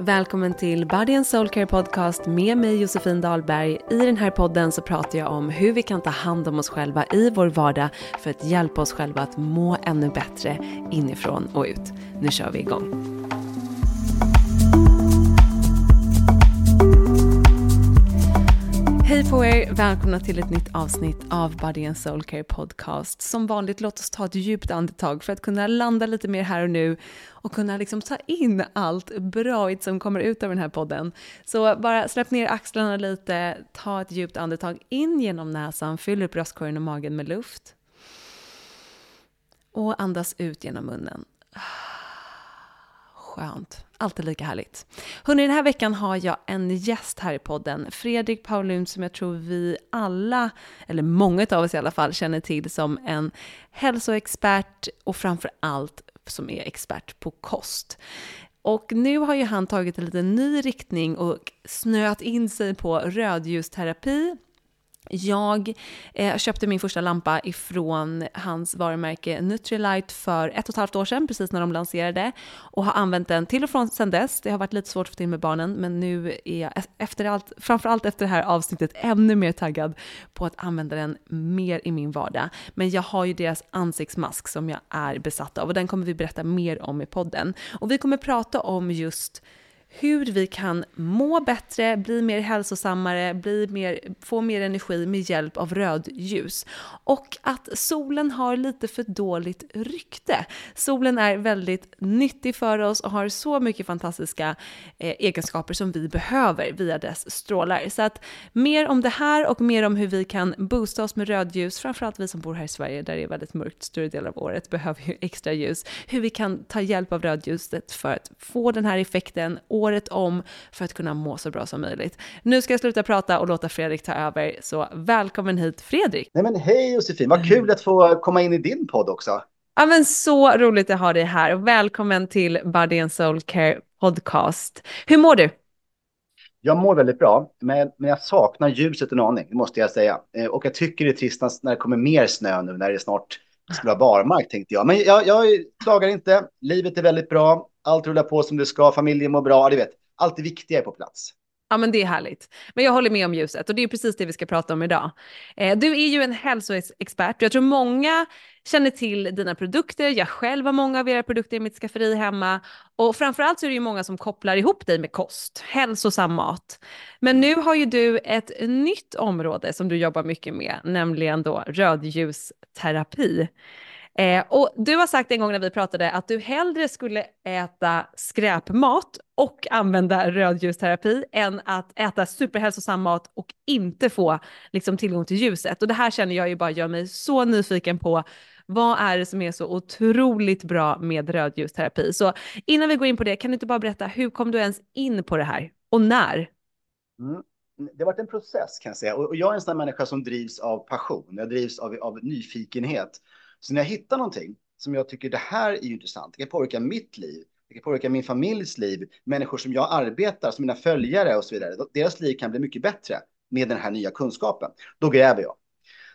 Välkommen till Body and Soul Care Podcast med mig Josefin Dahlberg. I den här podden så pratar jag om hur vi kan ta hand om oss själva i vår vardag för att hjälpa oss själva att må ännu bättre inifrån och ut. Nu kör vi igång. Hej på er! Välkomna till ett nytt avsnitt av Body and Soul Care Podcast. Som vanligt, låt oss ta ett djupt andetag för att kunna landa lite mer här och nu och kunna liksom ta in allt bra som kommer ut av den här podden. Så bara släpp ner axlarna lite, ta ett djupt andetag in genom näsan, fyll upp bröstkorgen och magen med luft. Och andas ut genom munnen. Ah, skönt. Alltid lika härligt. Hörrni, den här veckan har jag en gäst här i podden. Fredrik Paulun som jag tror vi alla, eller många av oss i alla fall, känner till som en hälsoexpert och framför allt som är expert på kost. Och nu har ju han tagit en liten ny riktning och snöat in sig på rödljusterapi jag eh, köpte min första lampa ifrån hans varumärke Nutrilite för ett och ett halvt år sedan, precis när de lanserade, och har använt den till och från sedan dess. Det har varit lite svårt att få till med barnen, men nu är jag efter allt, framförallt efter det här avsnittet ännu mer taggad på att använda den mer i min vardag. Men jag har ju deras ansiktsmask som jag är besatt av och den kommer vi berätta mer om i podden. Och vi kommer prata om just hur vi kan må bättre, bli mer hälsosammare, bli mer, få mer energi med hjälp av rödljus. Och att solen har lite för dåligt rykte. Solen är väldigt nyttig för oss och har så mycket fantastiska eh, egenskaper som vi behöver via dess strålar. Så att mer om det här och mer om hur vi kan boosta oss med rödljus, framförallt vi som bor här i Sverige där det är väldigt mörkt större delen av året, behöver ju extra ljus. Hur vi kan ta hjälp av rödljuset för att få den här effekten året om för att kunna må så bra som möjligt. Nu ska jag sluta prata och låta Fredrik ta över, så välkommen hit Fredrik! Nej men hej Josefin, vad kul att få komma in i din podd också! Ja men så roligt att ha dig här välkommen till Body and Soul Care Podcast. Hur mår du? Jag mår väldigt bra, men, men jag saknar ljuset en aning, måste jag säga. Eh, och jag tycker det är trist när det kommer mer snö nu, när det snart ska vara barmark, tänkte jag. Men jag, jag klagar inte, livet är väldigt bra, allt rullar på som det ska, familjen mår bra, du vet. Allt det viktiga är på plats. Ja, men det är härligt. Men jag håller med om ljuset och det är precis det vi ska prata om idag. Eh, du är ju en hälsoexpert och jag tror många känner till dina produkter. Jag själv har många av era produkter i mitt skafferi hemma och framförallt så är det ju många som kopplar ihop dig med kost, hälsosam mat. Men nu har ju du ett nytt område som du jobbar mycket med, nämligen då rödljusterapi. Eh, och du har sagt en gång när vi pratade att du hellre skulle äta skräpmat och använda rödljusterapi än att äta superhälsosam mat och inte få liksom, tillgång till ljuset. Och det här känner jag ju bara gör mig så nyfiken på vad är det som är så otroligt bra med rödljusterapi? Så innan vi går in på det, kan du inte bara berätta, hur kom du ens in på det här och när? Mm. Det har varit en process kan jag säga. Och jag är en sån här människa som drivs av passion. Jag drivs av, av nyfikenhet. Så när jag hittar någonting som jag tycker det här är intressant. Det kan påverka mitt liv. Det kan påverka min familjs liv. Människor som jag arbetar, som mina följare och så vidare. Deras liv kan bli mycket bättre med den här nya kunskapen. Då gräver jag.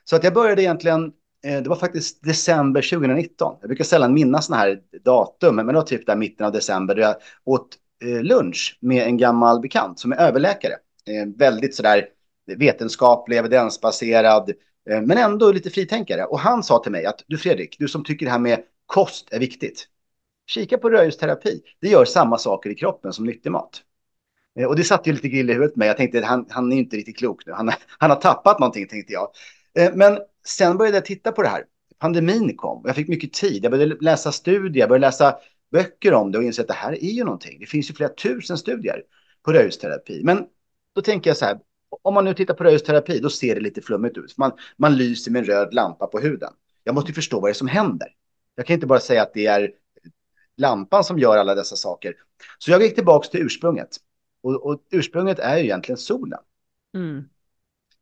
Så att jag började egentligen, eh, det var faktiskt december 2019. Jag brukar sällan minnas sådana här datum, men det var typ där mitten av december då jag åt eh, lunch med en gammal bekant som är överläkare. Eh, väldigt sådär vetenskaplig, evidensbaserad, Eh, men ändå lite fritänkare. Och han sa till mig att du Fredrik, du som tycker det här med kost är viktigt. Kika på rödljusterapi. Det gör samma saker i kroppen som nyttig mat. Eh, och det satte ju lite grill i huvudet på mig. Jag tänkte han, han är inte riktigt klok nu. Han, han har tappat någonting tänkte jag. Eh, men sen började jag titta på det här. Pandemin kom jag fick mycket tid. Jag började läsa studier, jag började läsa böcker om det och insåg att det här är ju någonting. Det finns ju flera tusen studier på rödljusterapi. Men då tänker jag så här, om man nu tittar på rörelseterapi, då ser det lite flummigt ut. Man, man lyser med en röd lampa på huden. Jag måste ju förstå vad det är som händer. Jag kan inte bara säga att det är lampan som gör alla dessa saker. Så jag gick tillbaka till ursprunget. Och, och ursprunget är ju egentligen solen. Mm.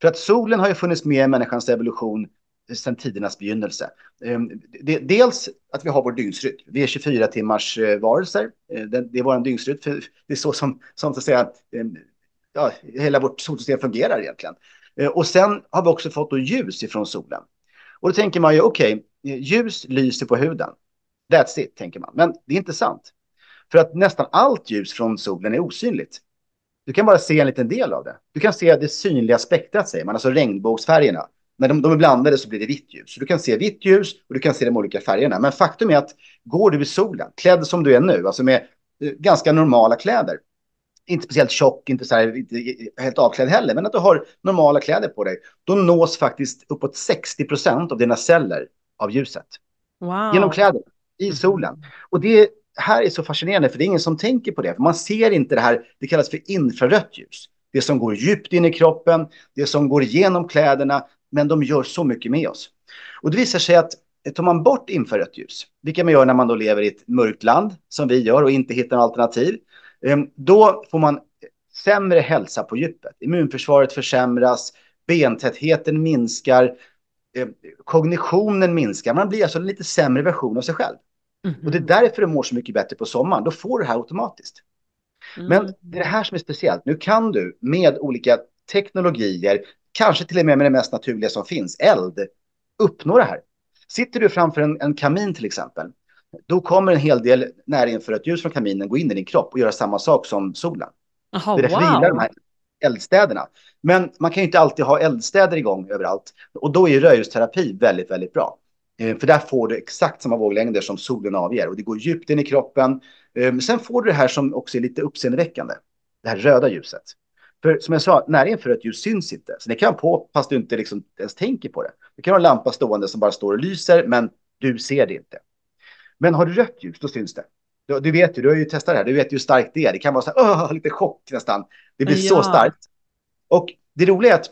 För att solen har ju funnits med i människans evolution sedan tidernas begynnelse. Ehm, dels att vi har vår dygnsrytm. Vi är 24 timmars eh, varelser. Eh, det är vår dygnsrytm. Det är så som, som så att säga, ehm, ja, hela vårt solsystem fungerar egentligen. Eh, och sen har vi också fått då ljus ifrån solen. Och då tänker man ju, okej, okay, ljus lyser på huden. That's it, tänker man. Men det är inte sant. För att nästan allt ljus från solen är osynligt. Du kan bara se en liten del av det. Du kan se det synliga spektrat, säger man, alltså regnbågsfärgerna. När de, de är blandade så blir det vitt ljus. Så du kan se vitt ljus och du kan se de olika färgerna. Men faktum är att går du i solen, klädd som du är nu, alltså med eh, ganska normala kläder, inte speciellt tjock, inte så här, inte helt avklädd heller, men att du har normala kläder på dig, då nås faktiskt uppåt 60 procent av dina celler av ljuset. Wow. Genom kläderna, i solen. Och det här är så fascinerande, för det är ingen som tänker på det. Man ser inte det här, det kallas för infrarött ljus. Det som går djupt in i kroppen, det som går igenom kläderna, men de gör så mycket med oss. Och det visar sig att tar man bort infrarött ljus, vilket man gör när man då lever i ett mörkt land, som vi gör, och inte hittar alternativ, då får man sämre hälsa på djupet. Immunförsvaret försämras, bentätheten minskar, ehm, kognitionen minskar. Man blir alltså en lite sämre version av sig själv. Mm. Och det är därför du mår så mycket bättre på sommaren. Då får du det här automatiskt. Mm. Men det är det här som är speciellt. Nu kan du med olika teknologier, kanske till och med med det mest naturliga som finns, eld, uppnå det här. Sitter du framför en, en kamin till exempel, då kommer en hel del närinfrarött ljus från kaminen gå in i din kropp och göra samma sak som solen. Aha, det är därför wow. de här eldstäderna. Men man kan ju inte alltid ha eldstäder igång överallt. Och då är röjhusterapi väldigt, väldigt bra. Eh, för där får du exakt samma våglängder som solen avger och det går djupt in i kroppen. Eh, sen får du det här som också är lite uppseendeväckande, det här röda ljuset. För som jag sa, närinfrarött ljus syns inte. Så det kan på fast du inte liksom ens tänker på det. Du kan ha en lampa stående som bara står och lyser, men du ser det inte. Men har du rött ljus, då syns det. Du, du vet ju, du har ju testat det här, du vet ju hur starkt det är. Det kan vara så här, oh, lite chock nästan. Det blir ja. så starkt. Och det roliga är att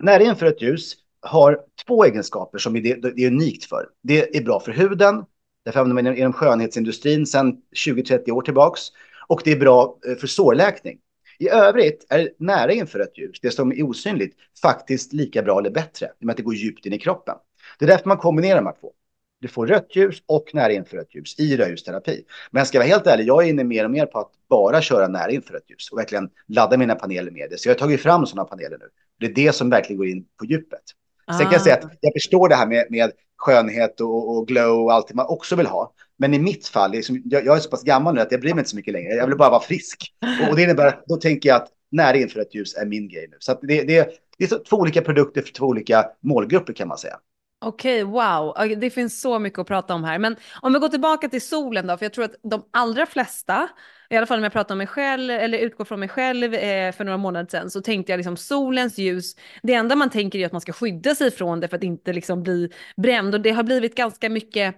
närinfrarött ljus har två egenskaper som det, det är unikt för. Det är bra för huden, därför använder man det inom skönhetsindustrin sedan 20-30 år tillbaks. Och det är bra eh, för sårläkning. I övrigt är nära infrarött ljus, det som är osynligt, faktiskt lika bra eller bättre. I och med att det går djupt in i kroppen. Det är därför man kombinerar de här två. Du får rött ljus och nära infrarött ljus i rödljusterapi. Men jag ska vara helt ärlig, jag är inne mer och mer på att bara köra nära infrarött ljus och verkligen ladda mina paneler med det. Så jag har tagit fram sådana paneler nu. Det är det som verkligen går in på djupet. Sen kan jag säga att ah. jag förstår det här med, med skönhet och, och glow och allt man också vill ha. Men i mitt fall, liksom, jag, jag, är så pass gammal nu att jag bryr mig inte så mycket längre. Jag vill bara vara frisk. Och, och det innebär, då tänker jag att nära infrarött ljus är min grej nu. Så det, det, det är två olika produkter för två olika målgrupper kan man säga. Okej, wow. Det finns så mycket att prata om här. Men om vi går tillbaka till solen då, för jag tror att de allra flesta, i alla fall om jag pratar om mig själv eller utgår från mig själv eh, för några månader sedan, så tänkte jag liksom solens ljus, det enda man tänker är att man ska skydda sig från det för att inte liksom bli bränd och det har blivit ganska mycket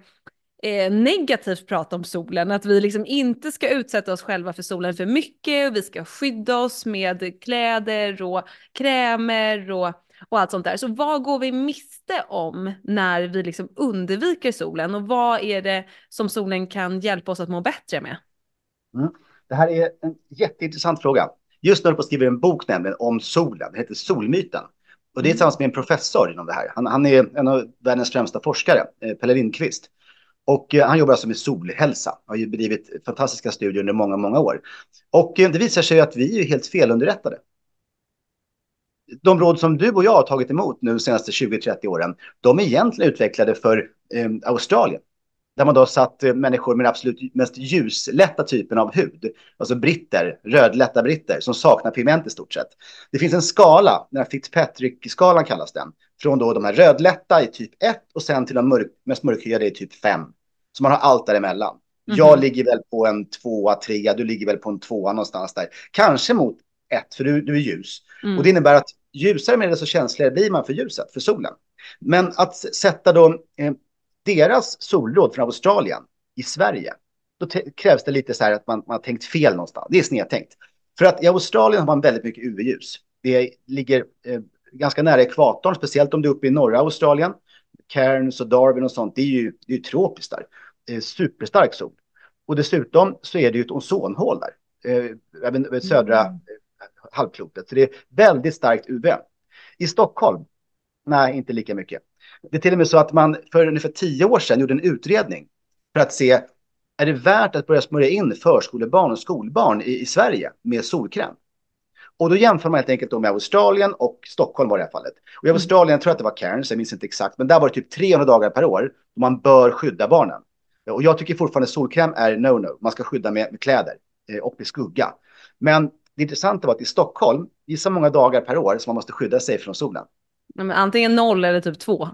eh, negativt prat om solen, att vi liksom inte ska utsätta oss själva för solen för mycket och vi ska skydda oss med kläder och krämer och och allt sånt där. Så vad går vi miste om när vi liksom undviker solen och vad är det som solen kan hjälpa oss att må bättre med? Mm. Det här är en jätteintressant fråga. Just nu håller på att skriva en bok nämligen om solen. Det heter Solmyten. Och det är mm. tillsammans med en professor inom det här. Han, han är en av världens främsta forskare, eh, Pelle Lindqvist. Och eh, han jobbar alltså med solhälsa. Har ju bedrivit fantastiska studier under många, många år. Och eh, det visar sig att vi är helt felunderrättade. De råd som du och jag har tagit emot nu de senaste 20-30 åren, de är egentligen utvecklade för eh, Australien. Där man då har satt eh, människor med den absolut mest ljuslätta typen av hud. Alltså britter, rödlätta britter som saknar pigment i stort sett. Det finns en skala, den här Fitzpatrick-skalan kallas den. Från då de här rödlätta i typ 1 och sen till de mörk, mest mörkhyade i typ 5. Så man har allt däremellan. Mm -hmm. Jag ligger väl på en tvåa, trea, du ligger väl på en tvåa någonstans där. Kanske mot ett, för du, du är ljus. Mm. Och det innebär att ljusare med det så känsligare blir man för ljuset, för solen. Men att sätta då eh, deras solråd från Australien i Sverige, då krävs det lite så här att man, man har tänkt fel någonstans. Det är snedtänkt. För att i Australien har man väldigt mycket UV-ljus. Det ligger eh, ganska nära ekvatorn, speciellt om du är uppe i norra Australien. Cairns och Darwin och sånt, det är ju, det är ju tropiskt där. Eh, superstark sol. Och dessutom så är det ju ett ozonhål där, eh, även södra mm. Halvklotet. Så det är väldigt starkt UV. I Stockholm, nej, inte lika mycket. Det är till och med så att man för ungefär tio år sedan gjorde en utredning för att se är det värt att börja smörja in förskolebarn och skolbarn i, i Sverige med solkräm? Och då jämför man helt enkelt då med Australien och Stockholm var det här fallet. Och i mm. Australien tror jag att det var Cairns, jag minns inte exakt, men där var det typ 300 dagar per år då man bör skydda barnen. Och jag tycker fortfarande solkräm är no-no. Man ska skydda med, med kläder eh, och med skugga. Men det intressanta var att i Stockholm, gissa många dagar per år som man måste skydda sig från solen. Men antingen noll eller typ två.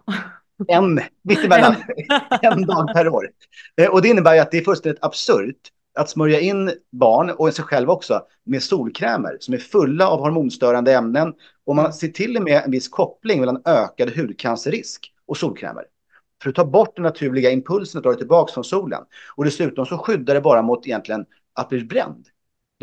En, mittemellan, en dag per år. Eh, och det innebär ju att det är fullständigt absurt att smörja in barn och sig själv också med solkrämer som är fulla av hormonstörande ämnen. Och man ser till och med en viss koppling mellan ökad hudcancerrisk och solkrämer. För att ta bort den naturliga impulsen att dra tillbaka från solen. Och dessutom så skyddar det bara mot egentligen att bli bränd.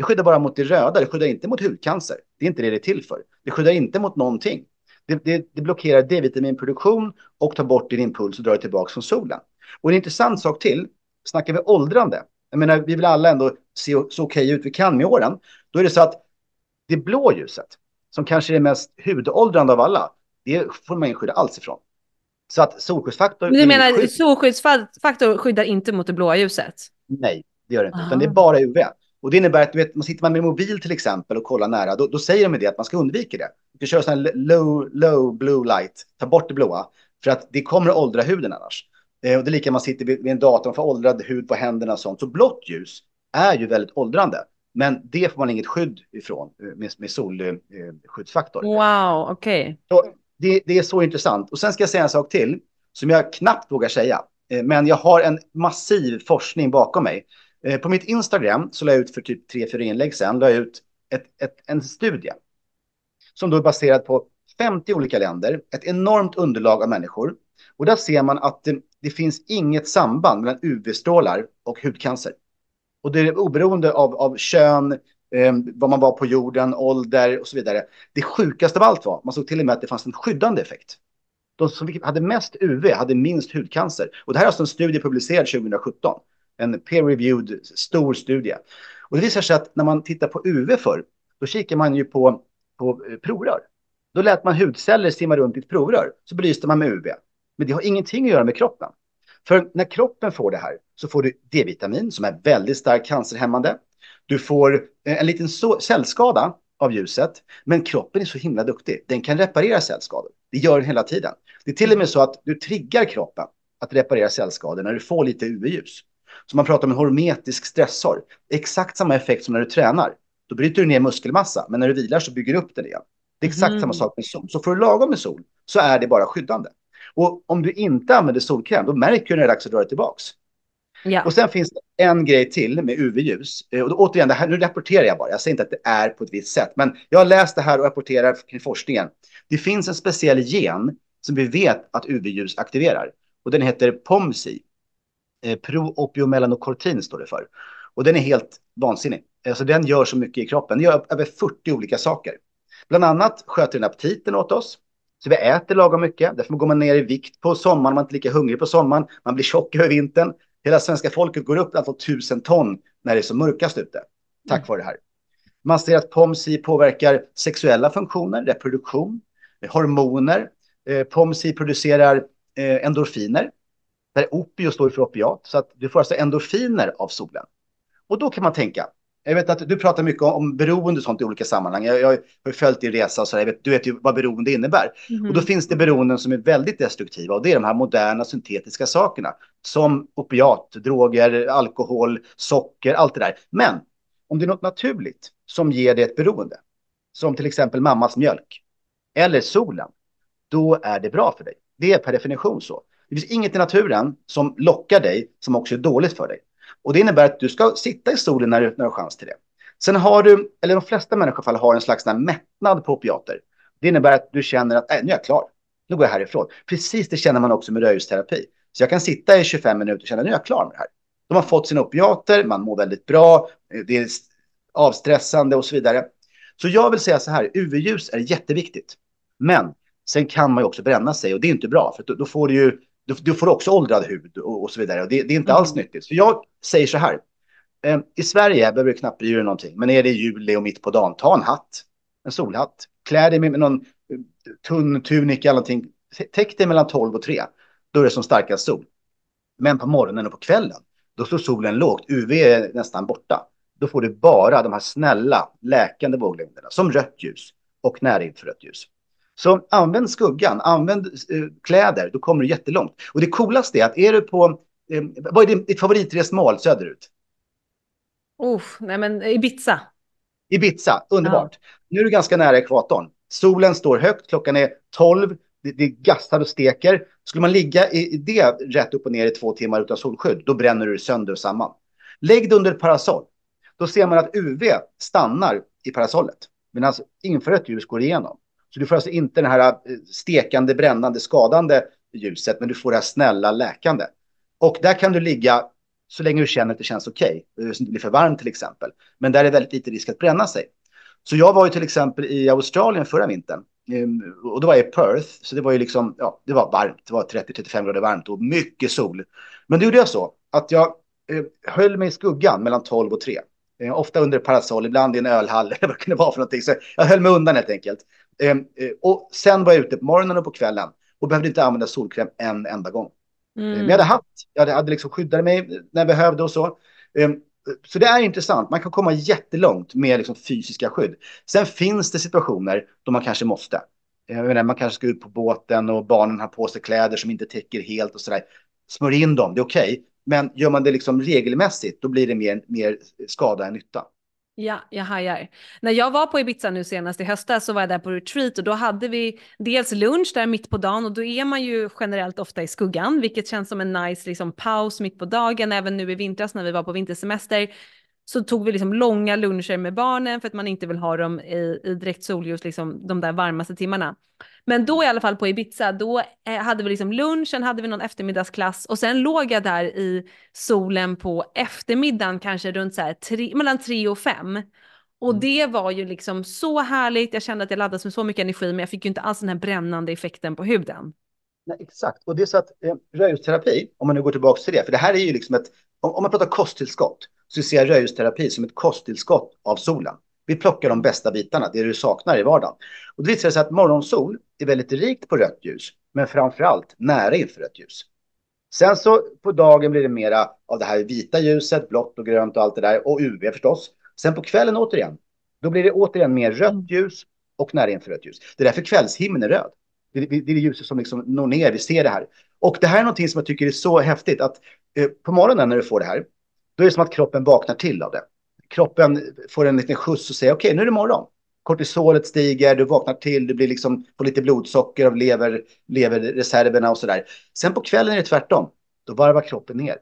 Det skyddar bara mot det röda, det skyddar inte mot hudcancer. Det är inte det det är till för. Det skyddar inte mot någonting. Det, det, det blockerar D-vitaminproduktion och tar bort din impuls och drar dig tillbaka från solen. Och en intressant sak till, snackar vi åldrande. Jag menar, vi vill alla ändå se så okej ut vi kan med åren. Då är det så att det blå ljuset, som kanske är det mest hudåldrande av alla, det får man inte skydda alls ifrån. Så att solskyddsfaktor... Du menar skydd... solskyddsfaktor skyddar inte mot det blåa ljuset? Nej, det gör det inte, utan det är bara UV. Och det innebär att du vet, man sitter man med mobil till exempel och kollar nära, då, då säger de det att man ska undvika det. Du ska köra sån low, low blue light, ta bort det blåa, för att det kommer att åldra huden annars. Eh, och det är lika man sitter vid, vid en dator, man får åldrad hud på händerna och sånt. Så blått ljus är ju väldigt åldrande. Men det får man inget skydd ifrån eh, med, med solskyddsfaktor. Wow, okej. Okay. Det, det, är så intressant. Och sen ska jag säga en sak till som jag knappt vågar säga. Eh, men jag har en massiv forskning bakom mig. Eh, på mitt Instagram så la jag ut för typ tre, fyra inlägg sen, la jag ut ett, ett, en studie som då är baserad på 50 olika länder, ett enormt underlag av människor. Och där ser man att det, det finns inget samband mellan UV-strålar och hudcancer. Och det är oberoende av, av kön, eh, vad man var på jorden, ålder och så vidare. Det sjukaste av allt var, man såg till och med att det fanns en skyddande effekt. De som hade mest UV hade minst hudcancer. Och det här är alltså en studie publicerad 2017 en peer-reviewed stor studie. Och det visar sig att när man tittar på UV förr, då kikar man ju på, på eh, provrör. Då lät man hudceller simma runt i ett provrör, så belyste man med UV. Men det har ingenting att göra med kroppen. För när kroppen får det här så får du D-vitamin som är väldigt starkt cancerhämmande. Du får eh, en liten cellskada av ljuset, men kroppen är så himla duktig. Den kan reparera cellskador. Det gör den hela tiden. Det är till och med så att du triggar kroppen att reparera cellskador när du får lite UV-ljus. Så man pratar om en hormetisk stressor. Exakt samma effekt som när du tränar. Då bryter du ner muskelmassa, men när du vilar så bygger du upp den igen. Det är exakt mm. samma sak med sol. Så för att lagom med sol så är det bara skyddande. Och om du inte använder solkräm, då märker du när det är dags att dra dig tillbaks. Ja. Och sen finns det en grej till med UV-ljus. Eh, och då, återigen, det här, nu rapporterar jag bara. Jag säger inte att det är på ett visst sätt, men jag har läst det här och rapporterar kring forskningen. Det finns en speciell gen som vi vet att UV-ljus aktiverar och den heter POMSI. Eh, Pro-opiomellanokortin står det för. Och den är helt vansinnig. Alltså den gör så mycket i kroppen. Den gör över 40 olika saker. Bland annat sköter den aptiten åt oss. Så vi äter lagom mycket. Därför går man ner i vikt på sommaren. Man är inte lika hungrig på sommaren. Man blir tjock över vintern. Hela svenska folket går upp ett antal tusen ton när det är så mörkast ute. Tack mm. vare det här. Man ser att POMSI påverkar sexuella funktioner, reproduktion, eh, hormoner. Eh, POMSI producerar eh, endorfiner där opio står för opiat. Så att du får alltså endorfiner av solen. Och då kan man tänka, jag vet att du pratar mycket om, om beroende och sånt i olika sammanhang. Jag, jag har följt din resa och så där. Vet, du vet ju vad beroende innebär. Mm. Och då finns det beroenden som är väldigt destruktiva och det är de här moderna syntetiska sakerna som opiat, droger, alkohol, socker, allt det där. Men om det är något naturligt som ger dig ett beroende, som till exempel mammas mjölk eller solen, då är det bra för dig. Det är per definition så. Det finns inget i naturen som lockar dig som också är dåligt för dig. Och det innebär att du ska sitta i solen när du, när du har chans till det. Sen har du, eller de flesta människor fall har en slags mättnad på opiater. Det innebär att du känner att äh, nu är jag klar. Nu går jag härifrån. Precis det känner man också med rödljusterapi. Så jag kan sitta i 25 minuter och känna att nu är jag klar med det här. De har fått sina opiater, man mår väldigt bra, det är avstressande och så vidare. Så jag vill säga så här, UV-ljus är jätteviktigt. Men sen kan man ju också bränna sig och det är inte bra för då får du ju du, du får också åldrad hud och, och så vidare. Och det, det, är inte alls mm. nyttigt. Så jag säger så här. Eh, I Sverige behöver du knappt bry dig någonting. Men är det juli och mitt på dagen, ta en hatt. En solhatt. Klä dig med, med någon eh, tunn tunika eller någonting. Täck dig mellan 12 och 3. Då är det som starkast sol. Men på morgonen och på kvällen, då står solen lågt. UV är nästan borta. Då får du bara de här snälla läkande våglängderna som rött ljus och närinfrarött ljus. Så använd skuggan, använd eh, kläder, då kommer du jättelångt. Och det coolaste är att är du på, eh, vad är ditt favoritresmål söderut? Oh, nej men Ibiza. Ibiza, underbart. Ja. Nu är du ganska nära ekvatorn. Solen står högt, klockan är 12, det, det gassar och steker. Skulle man ligga i, i det rätt upp och ner i två timmar utan solskydd, då bränner du sönder och samman. Lägg det under ett parasoll. Då ser man att UV stannar i parasollet, medan infrarött ljus går igenom. Så du får alltså inte den här eh, stekande, brännande, skadande ljuset, men du får det här snälla, läkande. Och där kan du ligga så länge du känner att det känns okej. Eh, okay. Det blir för varmt till exempel. Men där är väldigt lite risk att bränna sig. Så jag var ju till exempel i Australien förra vintern. Ehm, och då var jag i Perth, så det var ju liksom, ja, det var varmt. Det var 30-35 grader varmt och mycket sol. Men då gjorde jag så att jag eh, höll mig i skuggan mellan 12 och 3. Eh, ofta under parasoll, ibland i en ölhall eller vad det kunde vara för någonting. Så jag höll mig undan helt enkelt. Ehm, eh, och sen var jag ute på morgonen och på kvällen och behövde inte använda solkräm en enda gång. Mm. Men jag hade haft, jag hade, hade liksom skyddat mig när jag behövde och så. Ehm, så det är intressant. Man kan komma jättelångt med liksom fysiska skydd. Sen finns det situationer då man kanske måste. Menar, man kanske ska ut på båten och barnen har på sig kläder som inte täcker helt och sådär. Smörj in dem, det är okej. Okay. Men gör man det liksom regelmässigt, då blir det mer, mer skada än nytta. Ja, jag hajar. När jag var på Ibiza nu senast i höstas så var jag där på retreat och då hade vi dels lunch där mitt på dagen och då är man ju generellt ofta i skuggan, vilket känns som en nice liksom, paus mitt på dagen. Även nu i vintras när vi var på vintersemester så tog vi liksom långa luncher med barnen för att man inte vill ha dem i, i direkt solljus liksom de där varmaste timmarna. Men då i alla fall på Ibiza, då eh, hade vi liksom lunch, sen hade vi någon eftermiddagsklass och sen låg jag där i solen på eftermiddagen, kanske runt så här tre, mellan tre och fem. Och mm. det var ju liksom så härligt, jag kände att jag laddades med så mycket energi, men jag fick ju inte alls den här brännande effekten på huden. Nej, exakt, och det är så att eh, röjusterapi, om man nu går tillbaka till det, för det här är ju liksom ett, om, om man pratar kosttillskott, så ser jag röjusterapi som ett kosttillskott av solen. Vi plockar de bästa bitarna, det du saknar i vardagen. Och det visar sig att morgonsol är väldigt rikt på rött ljus, men framför allt nära infrarött ljus. Sen så på dagen blir det mera av det här vita ljuset, blått och grönt och allt det där, och UV förstås. Sen på kvällen återigen, då blir det återigen mer rött ljus och nära infrarött ljus. Det är därför kvällshimlen är röd. Det är, det är det ljuset som liksom når ner, vi ser det här. Och det här är någonting som jag tycker är så häftigt att eh, på morgonen när du får det här, då är det som att kroppen vaknar till av det kroppen får en liten skjuts och säger okej, okay, nu är det morgon. Kortisolet stiger, du vaknar till, du blir liksom på lite blodsocker av lever, leverreserverna och sådär. Sen på kvällen är det tvärtom. Då varvar kroppen ner.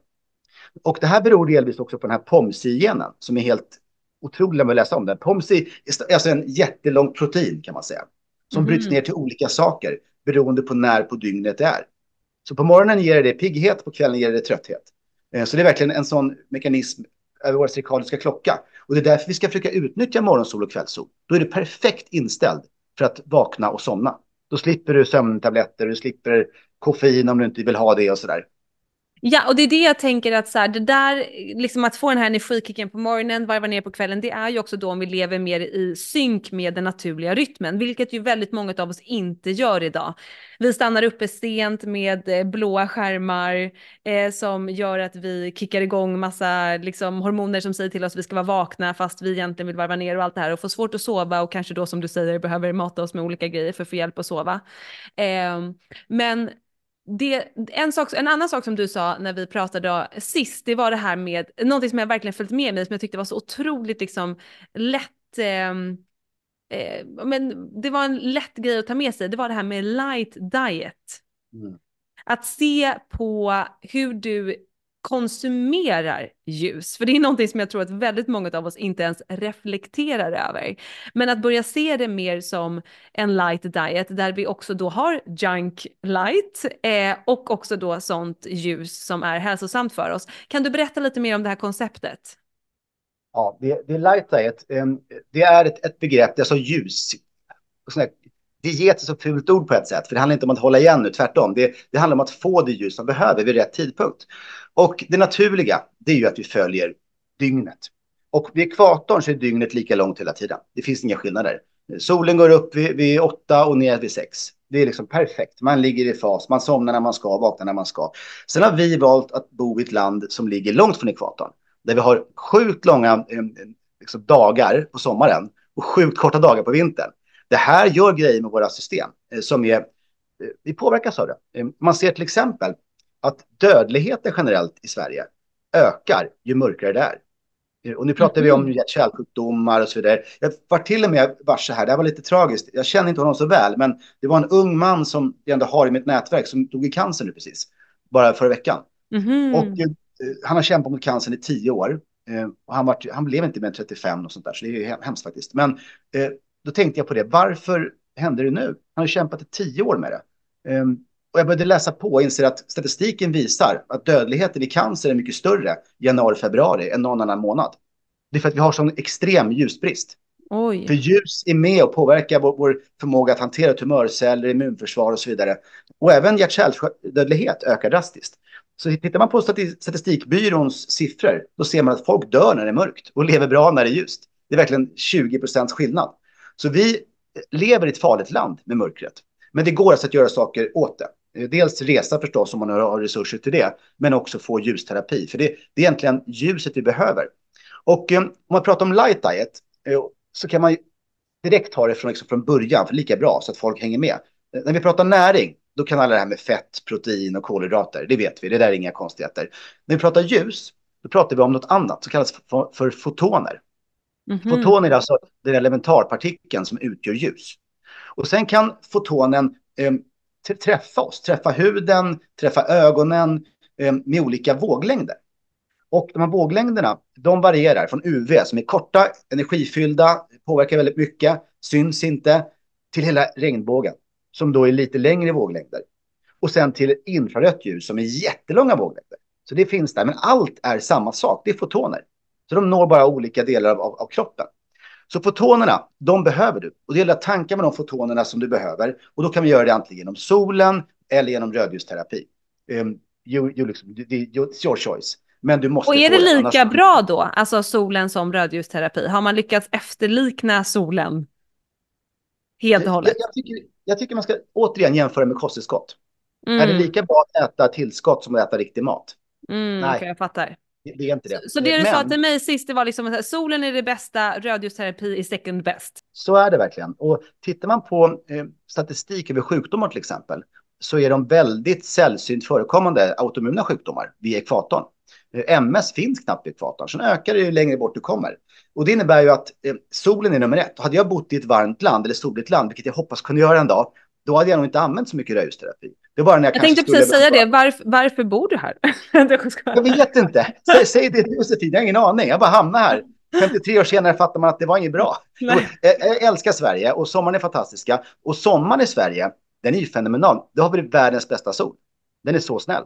Och det här beror delvis också på den här POMSI-genen som är helt otrolig att läsa om den. POMSI är alltså en jättelång protein kan man säga. Som mm. bryts ner till olika saker beroende på när på dygnet det är. Så på morgonen ger det pigghet, på kvällen ger det trötthet. Eh, så det är verkligen en sån mekanism över vår cirkadiska klocka. Och det är därför vi ska försöka utnyttja morgonsol och kvällssol. Då är du perfekt inställd för att vakna och somna. Då slipper du sömntabletter, du slipper koffein om du inte vill ha det och sådär. Ja, och det är det jag tänker att så här, det där, liksom att få den här energikicken på morgonen, varva ner på kvällen, det är ju också då om vi lever mer i synk med den naturliga rytmen, vilket ju väldigt många av oss inte gör idag. Vi stannar uppe sent med eh, blåa skärmar eh, som gör att vi kickar igång massa liksom, hormoner som säger till oss att vi ska vara vakna fast vi egentligen vill varva ner och allt det här och få svårt att sova och kanske då som du säger behöver mata oss med olika grejer för att få hjälp att sova. Eh, men det, en, sak, en annan sak som du sa när vi pratade sist, det var det här med, någonting som jag verkligen följt med mig, som jag tyckte var så otroligt liksom lätt, eh, eh, men det var en lätt grej att ta med sig, det var det här med light diet. Mm. Att se på hur du konsumerar ljus. För det är någonting som jag tror att väldigt många av oss inte ens reflekterar över. Men att börja se det mer som en light diet där vi också då har junk light eh, och också då sånt ljus som är hälsosamt för oss. Kan du berätta lite mer om det här konceptet? Ja, det, det är light diet. Eh, det är ett, ett begrepp, det är så ljus. Diet är så fult ord på ett sätt, för det handlar inte om att hålla igen nu, tvärtom. Det, det handlar om att få det ljus man behöver vid rätt tidpunkt. Och det naturliga, det är ju att vi följer dygnet. Och vid ekvatorn så är dygnet lika långt hela tiden. Det finns inga skillnader. Solen går upp vid, vid åtta och ner vid sex. Det är liksom perfekt. Man ligger i fas, man somnar när man ska, vaknar när man ska. Sen har vi valt att bo i ett land som ligger långt från ekvatorn. Där vi har sjukt långa eh, eh liksom, dagar på sommaren och sjukt korta dagar på vintern. Det här gör grejer med våra system eh, som är, eh, vi påverkas av det. Man ser till exempel att dödligheten generellt i Sverige ökar ju mörkare det är. Och nu pratar vi om hjärt-kärlsjukdomar och så vidare. Jag var till och med varse här, det här var lite tragiskt. Jag känner inte honom så väl, men det var en ung man som jag ändå har i mitt nätverk som dog i cancer nu precis, bara förra veckan. Mm. Och eh, han har kämpat mot cancern i tio år. Eh, och han, var, han blev inte mer än 35 och sånt där, så det är hemskt faktiskt. Men eh, då tänkte jag på det, varför hände det nu? Han har kämpat i tio år med det. Um, och jag började läsa på och inser att statistiken visar att dödligheten i cancer är mycket större januari-februari än någon annan månad. Det är för att vi har sån extrem ljusbrist. Oj. För ljus är med och påverkar vår, vår förmåga att hantera tumörceller, immunförsvar och så vidare. Och även hjärt-kärlsdödlighet ökar drastiskt. Så tittar man på statistikbyråns siffror, då ser man att folk dör när det är mörkt och lever bra när det är ljust. Det är verkligen 20 procents skillnad. Så vi lever i ett farligt land med mörkret. Men det går alltså att göra saker åt det. Dels resa förstås om man har resurser till det, men också få ljusterapi. För det, det är egentligen ljuset vi behöver. Och eh, om man pratar om light diet eh, så kan man direkt ta det från, liksom, från början, för lika bra, så att folk hänger med. Eh, när vi pratar näring, då kan alla det här med fett, protein och kolhydrater, det vet vi, det där är inga konstigheter. När vi pratar ljus, då pratar vi om något annat som kallas för, för fotoner. Mm -hmm. Fotoner är alltså den elementarpartikeln som utgör ljus. Och sen kan fotonen eh, träffa oss, träffa huden, träffa ögonen eh, med olika våglängder. Och de här våglängderna, de varierar från UV som är korta, energifyllda, påverkar väldigt mycket, syns inte, till hela regnbågen som då är lite längre våglängder. Och sen till infrarött ljus som är jättelånga våglängder. Så det finns där, men allt är samma sak, det är fotoner. Så de når bara olika delar av, av kroppen. Så fotonerna, de behöver du. Och det gäller att tanka med de fotonerna som du behöver. Och då kan vi göra det antingen genom solen eller genom rödljusterapi. Um, you, you liksom, it's your choice. Men du måste och är det lika annars... bra då, alltså solen som rödljusterapi? Har man lyckats efterlikna solen helt och hållet? Jag, jag, tycker, jag tycker man ska återigen jämföra med kosttillskott. Mm. Är det lika bra att äta tillskott som att äta riktig mat? Mm, Nej, okay, jag fattar. Det är inte det. Så, så det du Men, sa till mig sist, det var liksom att solen är det bästa, rödljusterapi är second best. Så är det verkligen. Och tittar man på eh, statistik över sjukdomar till exempel, så är de väldigt sällsynt förekommande autoimmuna sjukdomar vid ekvatorn. Eh, MS finns knappt vid ekvatorn, sen ökar det ju längre bort du kommer. Och det innebär ju att eh, solen är nummer ett. Hade jag bott i ett varmt land eller soligt land, vilket jag hoppas kunna göra en dag, då hade jag nog inte använt så mycket rödljusterapi. Det var när jag, jag tänkte precis säga det. Varför, varför bor du här? jag vet inte. Säg, säg det till Josefin, jag har ingen aning. Jag bara hamnade här. 53 år senare fattar man att det var inget bra. Jag, jag älskar Sverige och sommaren är fantastiska. Och sommaren i Sverige, den är ju fenomenal. Då har vi världens bästa sol. Den är så snäll.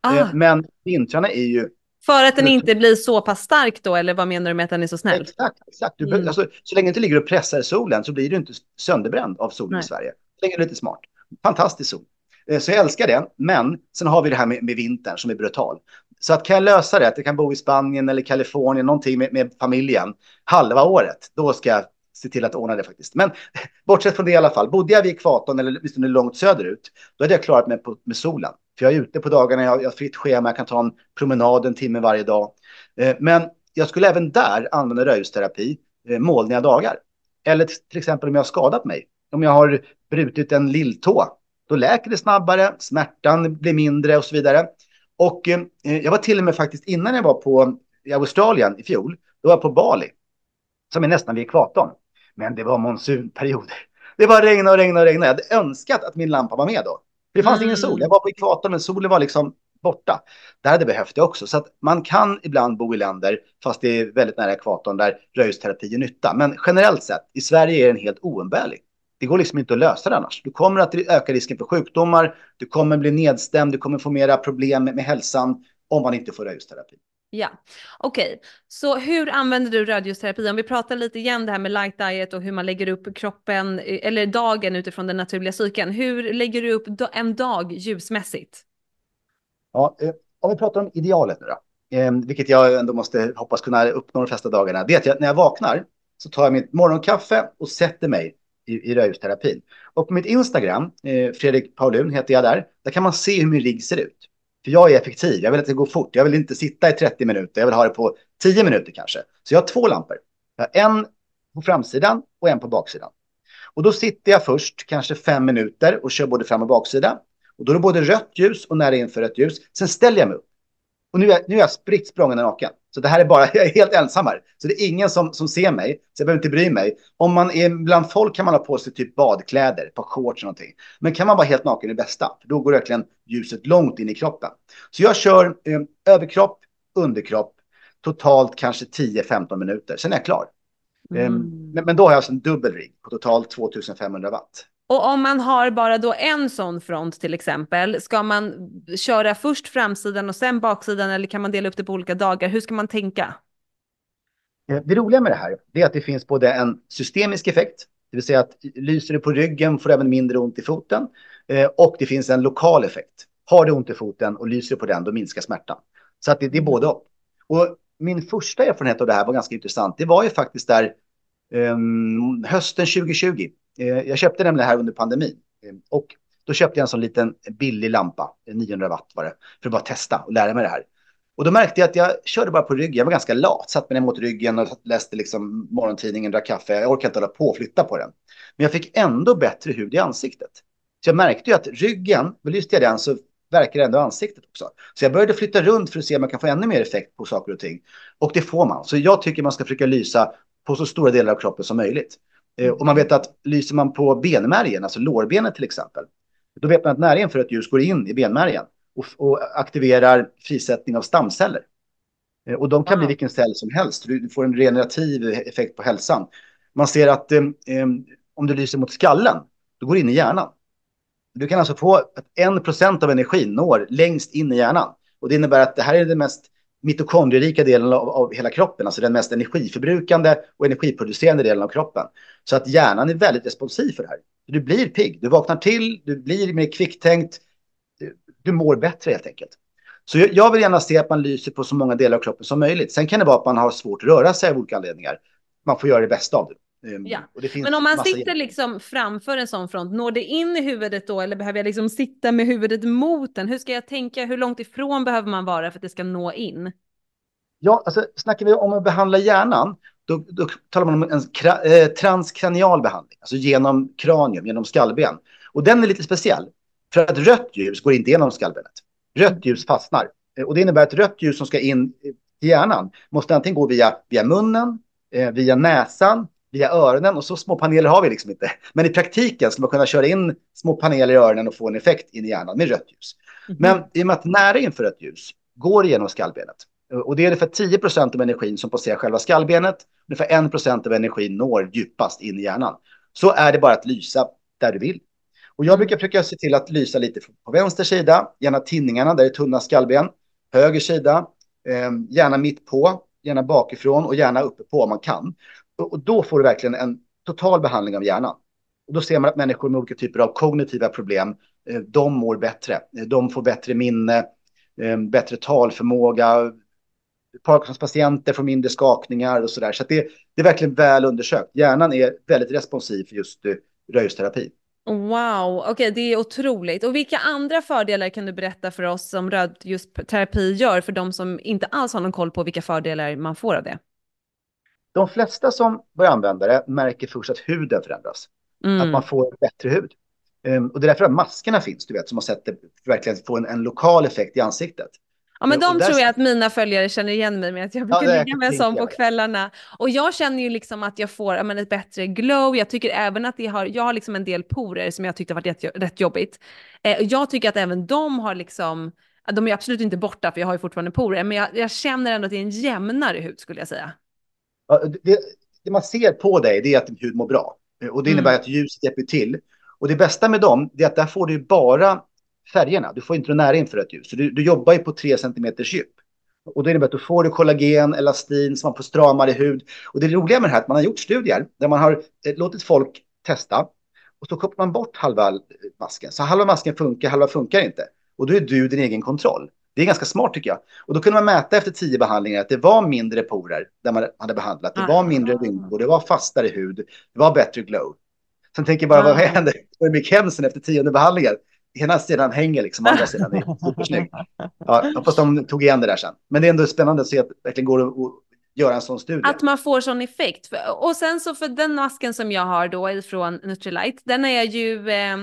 Ah. Eh, men vintrarna är ju... För att den inte blir så pass stark då, eller vad menar du med att den är så snäll? Exakt, exakt. Du, mm. alltså, så länge du inte ligger och pressar solen så blir du inte sönderbränd av solen Nej. i Sverige. Så länge du är lite smart. Fantastisk sol. Eh, så jag älskar det. Men sen har vi det här med, med vintern som är brutal. Så att kan jag lösa det, att jag kan bo i Spanien eller Kalifornien, någonting med, med familjen halva året, då ska jag se till att ordna det faktiskt. Men bortsett från det i alla fall, bodde jag vid ekvatorn eller åtminstone långt söderut, då hade jag klarat mig på, med solen. För jag är ute på dagarna, jag, jag har fritt schema, jag kan ta en promenad en timme varje dag. Eh, men jag skulle även där använda rödljusterapi eh, molniga dagar. Eller till exempel om jag har skadat mig. Om jag har brutit en lilltå, då läker det snabbare, smärtan blir mindre och så vidare. Och eh, jag var till och med faktiskt innan jag var på i Australien i fjol, då var jag på Bali, som är nästan vid ekvatorn. Men det var monsunperioder. Det var regna och regna och regna. Jag hade önskat att min lampa var med då. Det fanns mm. ingen sol. Jag var på ekvatorn, men solen var liksom borta. Där hade behövt det också. Så att man kan ibland bo i länder, fast det är väldigt nära ekvatorn, där röjsterapi gör nytta. Men generellt sett, i Sverige är den helt oumbärlig. Det går liksom inte att lösa det annars. Du kommer att öka risken för sjukdomar, du kommer bli nedstämd, du kommer få mera problem med, hälsan om man inte får röjsterapi. Ja, okej. Okay. Så hur använder du rödljusterapi? Om vi pratar lite igen det här med light diet och hur man lägger upp kroppen eller dagen utifrån den naturliga cykeln. Hur lägger du upp en dag ljusmässigt? Ja, eh, om vi pratar om idealet nu då, eh, vilket jag ändå måste hoppas kunna uppnå de flesta dagarna, det är att jag, när jag vaknar så tar jag mitt morgonkaffe och sätter mig i, i rödljusterapin. Och på mitt Instagram, eh, Fredrik Paulun heter jag där, där kan man se hur min rigg ser ut. För jag är effektiv, jag vill att det går fort, jag vill inte sitta i 30 minuter, jag vill ha det på 10 minuter kanske. Så jag har två lampor. Jag har en på framsidan och en på baksidan. Och då sitter jag först kanske fem minuter och kör både fram och baksida. Och då är det både rött ljus och nära inför rött ljus. Sen ställer jag mig upp. Och nu är, nu är jag spritt språngande naken. Så det här är bara, jag är helt ensam här. Så det är ingen som, som ser mig, så jag behöver inte bry mig. Om man är bland folk kan man ha på sig typ badkläder, ett par shorts och någonting. Men kan man vara helt naken är det bästa, för då går verkligen ljuset långt in i kroppen. Så jag kör eh, överkropp, underkropp, totalt kanske 10-15 minuter, sen är jag klar. Mm. Um, men, men, då har jag alltså en dubbel rigg på totalt 2500 watt. Och om man har bara då en sån front till exempel, ska man köra först framsidan och sen baksidan eller kan man dela upp det på olika dagar? Hur ska man tänka? Eh, det roliga med det här är att det finns både en systemisk effekt, det vill säga att lyser det på ryggen får du även mindre ont i foten. Eh, och det finns en lokal effekt. Har du ont i foten och lyser på den, då minskar smärtan. Så att det, det är både och. Och min första erfarenhet av det här var ganska intressant. Det var ju faktiskt där um, hösten 2020. Eh, jag köpte nämligen det här under pandemin. Eh, och då köpte jag en sån liten billig lampa, 900 watt var det, för att bara testa och lära mig det här. Och då märkte jag att jag körde bara på ryggen. Jag var ganska lat, satt mig ner mot ryggen och läste liksom morgontidningen, drack kaffe. Jag orkade inte hålla på och flytta på den. Men jag fick ändå bättre hud i ansiktet. Så jag märkte ju att ryggen, belyste jag den så verkar ändå ansiktet också. Så jag började flytta runt för att se om jag kan få ännu mer effekt på saker och ting. Och det får man. Så jag tycker man ska försöka lysa på så stora delar av kroppen som möjligt. Eh, och man vet att lyser man på benmärgen, alltså lårbenet till exempel, då vet man att näringen för ett ljus går in i benmärgen och, och aktiverar frisättning av stamceller. Eh, och de kan bli vilken cell som helst. Du får en regenerativ effekt på hälsan. Man ser att eh, eh, om du lyser mot skallen, då går det in i hjärnan. Du kan alltså få att en procent av energin når längst in i hjärnan. Och det innebär att det här är den mest mitokondrierika delen av, av, hela kroppen, alltså den mest energiförbrukande och energiproducerande delen av kroppen. Så att hjärnan är väldigt responsiv för det här. Du blir pigg, du vaknar till, du blir mer kvicktänkt, du, du mår bättre helt enkelt. Så jag, jag vill gärna se att man lyser på så många delar av kroppen som möjligt. Sen kan det vara att man har svårt att röra sig av olika anledningar. Man får göra det bästa av det. Ehm, ja. Men om man sitter liksom framför en sån front, når det in i huvudet då eller behöver jag liksom sitta med huvudet mot den? Hur ska jag tänka? Hur långt ifrån behöver man vara för att det ska nå in? Ja, alltså snackar vi om att behandla hjärnan, då, då talar man om en eh, transkranial behandling, alltså genom kranium, genom skallben. Och den är lite speciell, för att rött ljus går inte genom skallbenet. Rött ljus fastnar. Eh, och det innebär att rött ljus som ska in i hjärnan måste antingen gå via, via munnen, eh, via näsan via öronen och så små paneler har vi liksom inte. Men i praktiken ska man kunna köra in små paneler i öronen och få en effekt in i hjärnan med rött ljus. Mm. Men i och med att nära inför rött ljus går genom skallbenet och det är ungefär 10 procent av energin som passerar själva skallbenet. Ungefär 1 procent av energin når djupast in i hjärnan. Så är det bara att lysa där du vill. Och jag brukar försöka se till att lysa lite på vänster sida, gärna tinningarna där det är tunna skallben. Höger sida, eh, gärna mitt på, gärna bakifrån och gärna uppe på om man kan. Och då får du verkligen en total behandling av hjärnan. Och då ser man att människor med olika typer av kognitiva problem eh, de mår bättre. Eh, de får bättre minne, eh, bättre talförmåga. Parkinsons patienter får mindre skakningar och så där. Så det, det är verkligen väl undersökt. Hjärnan är väldigt responsiv för just röjsterapi. Wow, okej okay, det är otroligt. Och vilka andra fördelar kan du berätta för oss som rödljusterapi gör för de som inte alls har någon koll på vilka fördelar man får av det? De flesta som börjar använda det märker först att huden förändras. Mm. Att man får bättre hud. Um, och det är därför att maskerna finns, du vet, som har sett det verkligen få en, en lokal effekt i ansiktet. Ja, men de tror jag att mina följare känner igen mig med, att jag brukar ja, ligga med en sån på kvällarna. Och jag känner ju liksom att jag får men, ett bättre glow. Jag tycker även att det har, jag har liksom en del porer som jag tyckte varit rätt, rätt jobbigt. Eh, jag tycker att även de har liksom, de är absolut inte borta för jag har ju fortfarande porer, men jag, jag känner ändå att det är en jämnare hud skulle jag säga. Det, det, man ser på dig det är att din hud mår bra. Och det innebär mm. att ljuset hjälper till. Och det bästa med dem är att där får du bara färgerna. Du får inte nära infrarött ljus. Så du, du jobbar ju på 3 cm djup. Och det innebär att du får du kollagen, elastin, så man får stramare hud. Och det roliga med det här är att man har gjort studier där man har eh, låtit folk testa. Och så kopplar man bort halva masken. Så halva masken funkar, halva funkar inte. Och då är du din egen kontroll. Det är ganska smart tycker jag. Och då kunde man mäta efter tio behandlingar att det var mindre porer där man hade behandlat. Det var mindre rynkor, det var fastare hud, det var bättre glow. Sen tänker jag bara, vad händer med Mick Hensen efter tionde behandlingen? ena sidan hänger liksom, andra sidan är supersnygg. Ja, hoppas de tog igen det där sen. Men det är ändå spännande att se att det verkligen går att göra en sån studie. Att man får sån effekt. Och sen så för den masken som jag har då ifrån Nutrilite, den är ju eh,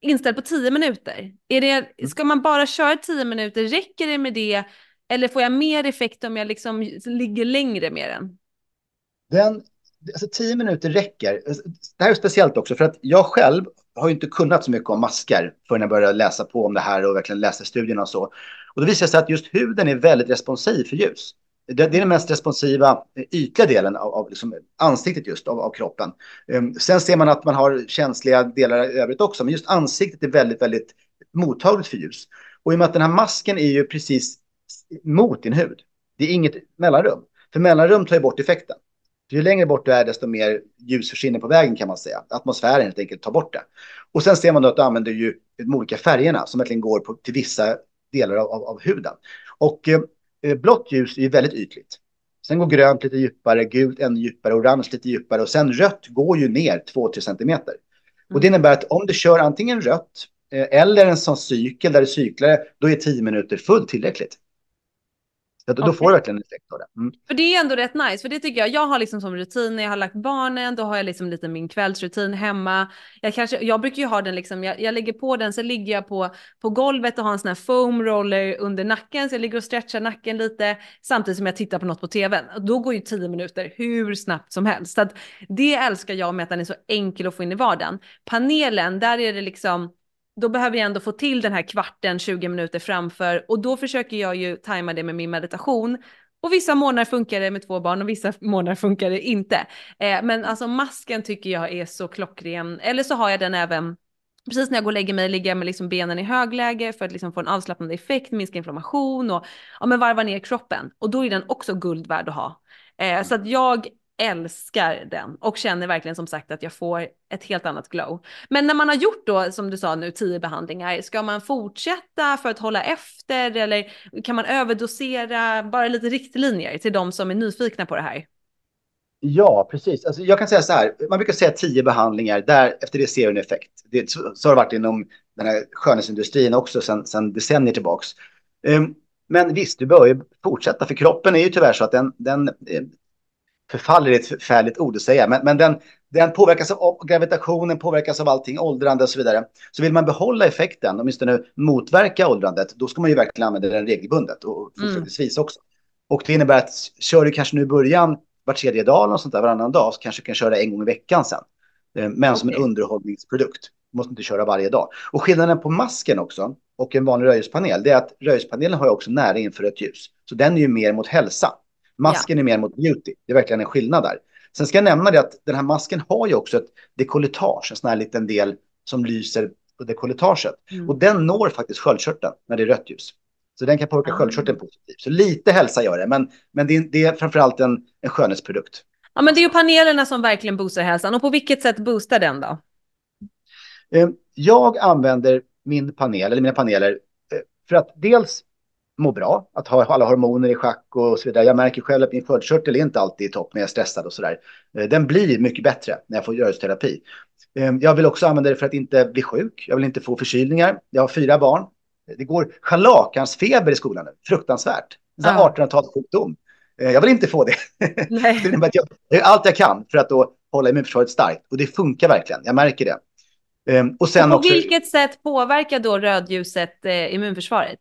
inställd på 10 minuter. Är det, mm. ska man bara köra 10 minuter, räcker det med det? Eller får jag mer effekt om jag liksom ligger längre med den? Den, alltså 10 minuter räcker. Det här är speciellt också för att jag själv har ju inte kunnat så mycket om masker förrän jag började läsa på om det här och verkligen läsa studierna och så. Och då visar det sig att just huden är väldigt responsiv för ljus. Det, är den mest responsiva eh, ytliga delen av, av liksom ansiktet just av, av kroppen. Um, sen ser man att man har känsliga delar i övrigt också, men just ansiktet är väldigt, väldigt mottagligt för ljus. Och i och med att den här masken är ju precis mot din hud. Det är inget mellanrum. För mellanrum tar ju bort effekten. För ju längre bort du är, desto mer ljus försvinner på vägen kan man säga. Atmosfären helt enkelt tar bort det. Och sen ser man då att du använder ju de olika färgerna som verkligen går på, till vissa delar av, av, av huden. Och eh, blått ljus är ju väldigt ytligt. Sen går grönt lite djupare, gult ännu djupare, orange lite djupare och sen rött går ju ner 2-3 centimeter. Mm. Och det innebär att om du kör antingen rött eh, eller en sån cykel där du cyklar, då är 10 minuter fullt tillräckligt. Då, okay. då får du verkligen en effekt av det. Mm. För det är ändå rätt nice, för det tycker jag. Jag har liksom som rutin när jag har lagt barnen, då har jag liksom lite min kvällsrutin hemma. Jag, kanske, jag brukar ju ha den liksom, jag, jag lägger på den, så ligger jag på, på golvet och har en sån här foam roller under nacken, så jag ligger och stretchar nacken lite samtidigt som jag tittar på något på tvn. Då går ju tio minuter hur snabbt som helst. Så att det älskar jag med att den är så enkel att få in i vardagen. Panelen, där är det liksom då behöver jag ändå få till den här kvarten, 20 minuter framför och då försöker jag ju tajma det med min meditation. Och vissa månader funkar det med två barn och vissa månader funkar det inte. Eh, men alltså masken tycker jag är så klockren. Eller så har jag den även Precis när jag går och lägger mig ligger jag med liksom benen i högläge för att liksom få en avslappnande effekt, minska inflammation och ja, men varva ner kroppen. Och då är den också guld värd att ha. Eh, så att jag älskar den och känner verkligen som sagt att jag får ett helt annat glow. Men när man har gjort då, som du sa nu, tio behandlingar, ska man fortsätta för att hålla efter eller kan man överdosera? Bara lite riktlinjer till de som är nyfikna på det här. Ja, precis. Alltså, jag kan säga så här, man brukar säga tio behandlingar, där efter det ser du en effekt. Det, så, så har det varit inom den här skönhetsindustrin också sedan decennier tillbaks. Um, men visst, du bör ju fortsätta, för kroppen är ju tyvärr så att den, den eh, förfaller är ett förfärligt ord att säga, men, men den, den påverkas av gravitationen, påverkas av allting, åldrande och så vidare. Så vill man behålla effekten, åtminstone motverka åldrandet, då ska man ju verkligen använda den regelbundet och mm. fortsättningsvis mm. också. Och det innebär att kör du kanske nu i början var tredje dag och sånt där varannan dag, så kanske du kan köra en gång i veckan sen. Eh, men okay. som en underhållningsprodukt. Du måste inte köra varje dag. Och skillnaden på masken också och en vanlig röjspanel, det är att röjspanelen har ju också nära inför ett ljus. Så den är ju mer mot hälsa. Masken ja. är mer mot beauty. Det är verkligen en skillnad där. Sen ska jag nämna det att den här masken har ju också ett dekolletage, en sån här liten del som lyser på dekolletaget. Mm. Och den når faktiskt sköldkörteln när det är rött ljus. Så den kan påverka ah. sköldkörteln positivt. Så lite hälsa gör det, men, men det, är, det är framförallt en, en skönhetsprodukt. Ja, men det är ju panelerna som verkligen boostar hälsan. Och på vilket sätt boostar den då? Eh, jag använder min panel, eller mina paneler, eh, för att dels må bra, att ha alla hormoner i schack och så vidare. Jag märker själv att min sköldkörtel är inte alltid i topp när jag är stressad och sådär. Eh, den blir mycket bättre när jag får rörelseterapi. Eh, jag vill också använda det för att inte bli sjuk. Jag vill inte få förkylningar. Jag har fyra barn. Det går scharlakansfeber i skolan nu. Fruktansvärt. Ja. 1800-talssjukdom. Jag vill inte få det. Nej. jag gör allt jag kan för att då hålla immunförsvaret starkt. Och det funkar verkligen. Jag märker det. Ehm, och, sen och på också, vilket sätt påverkar då rödljuset eh, immunförsvaret?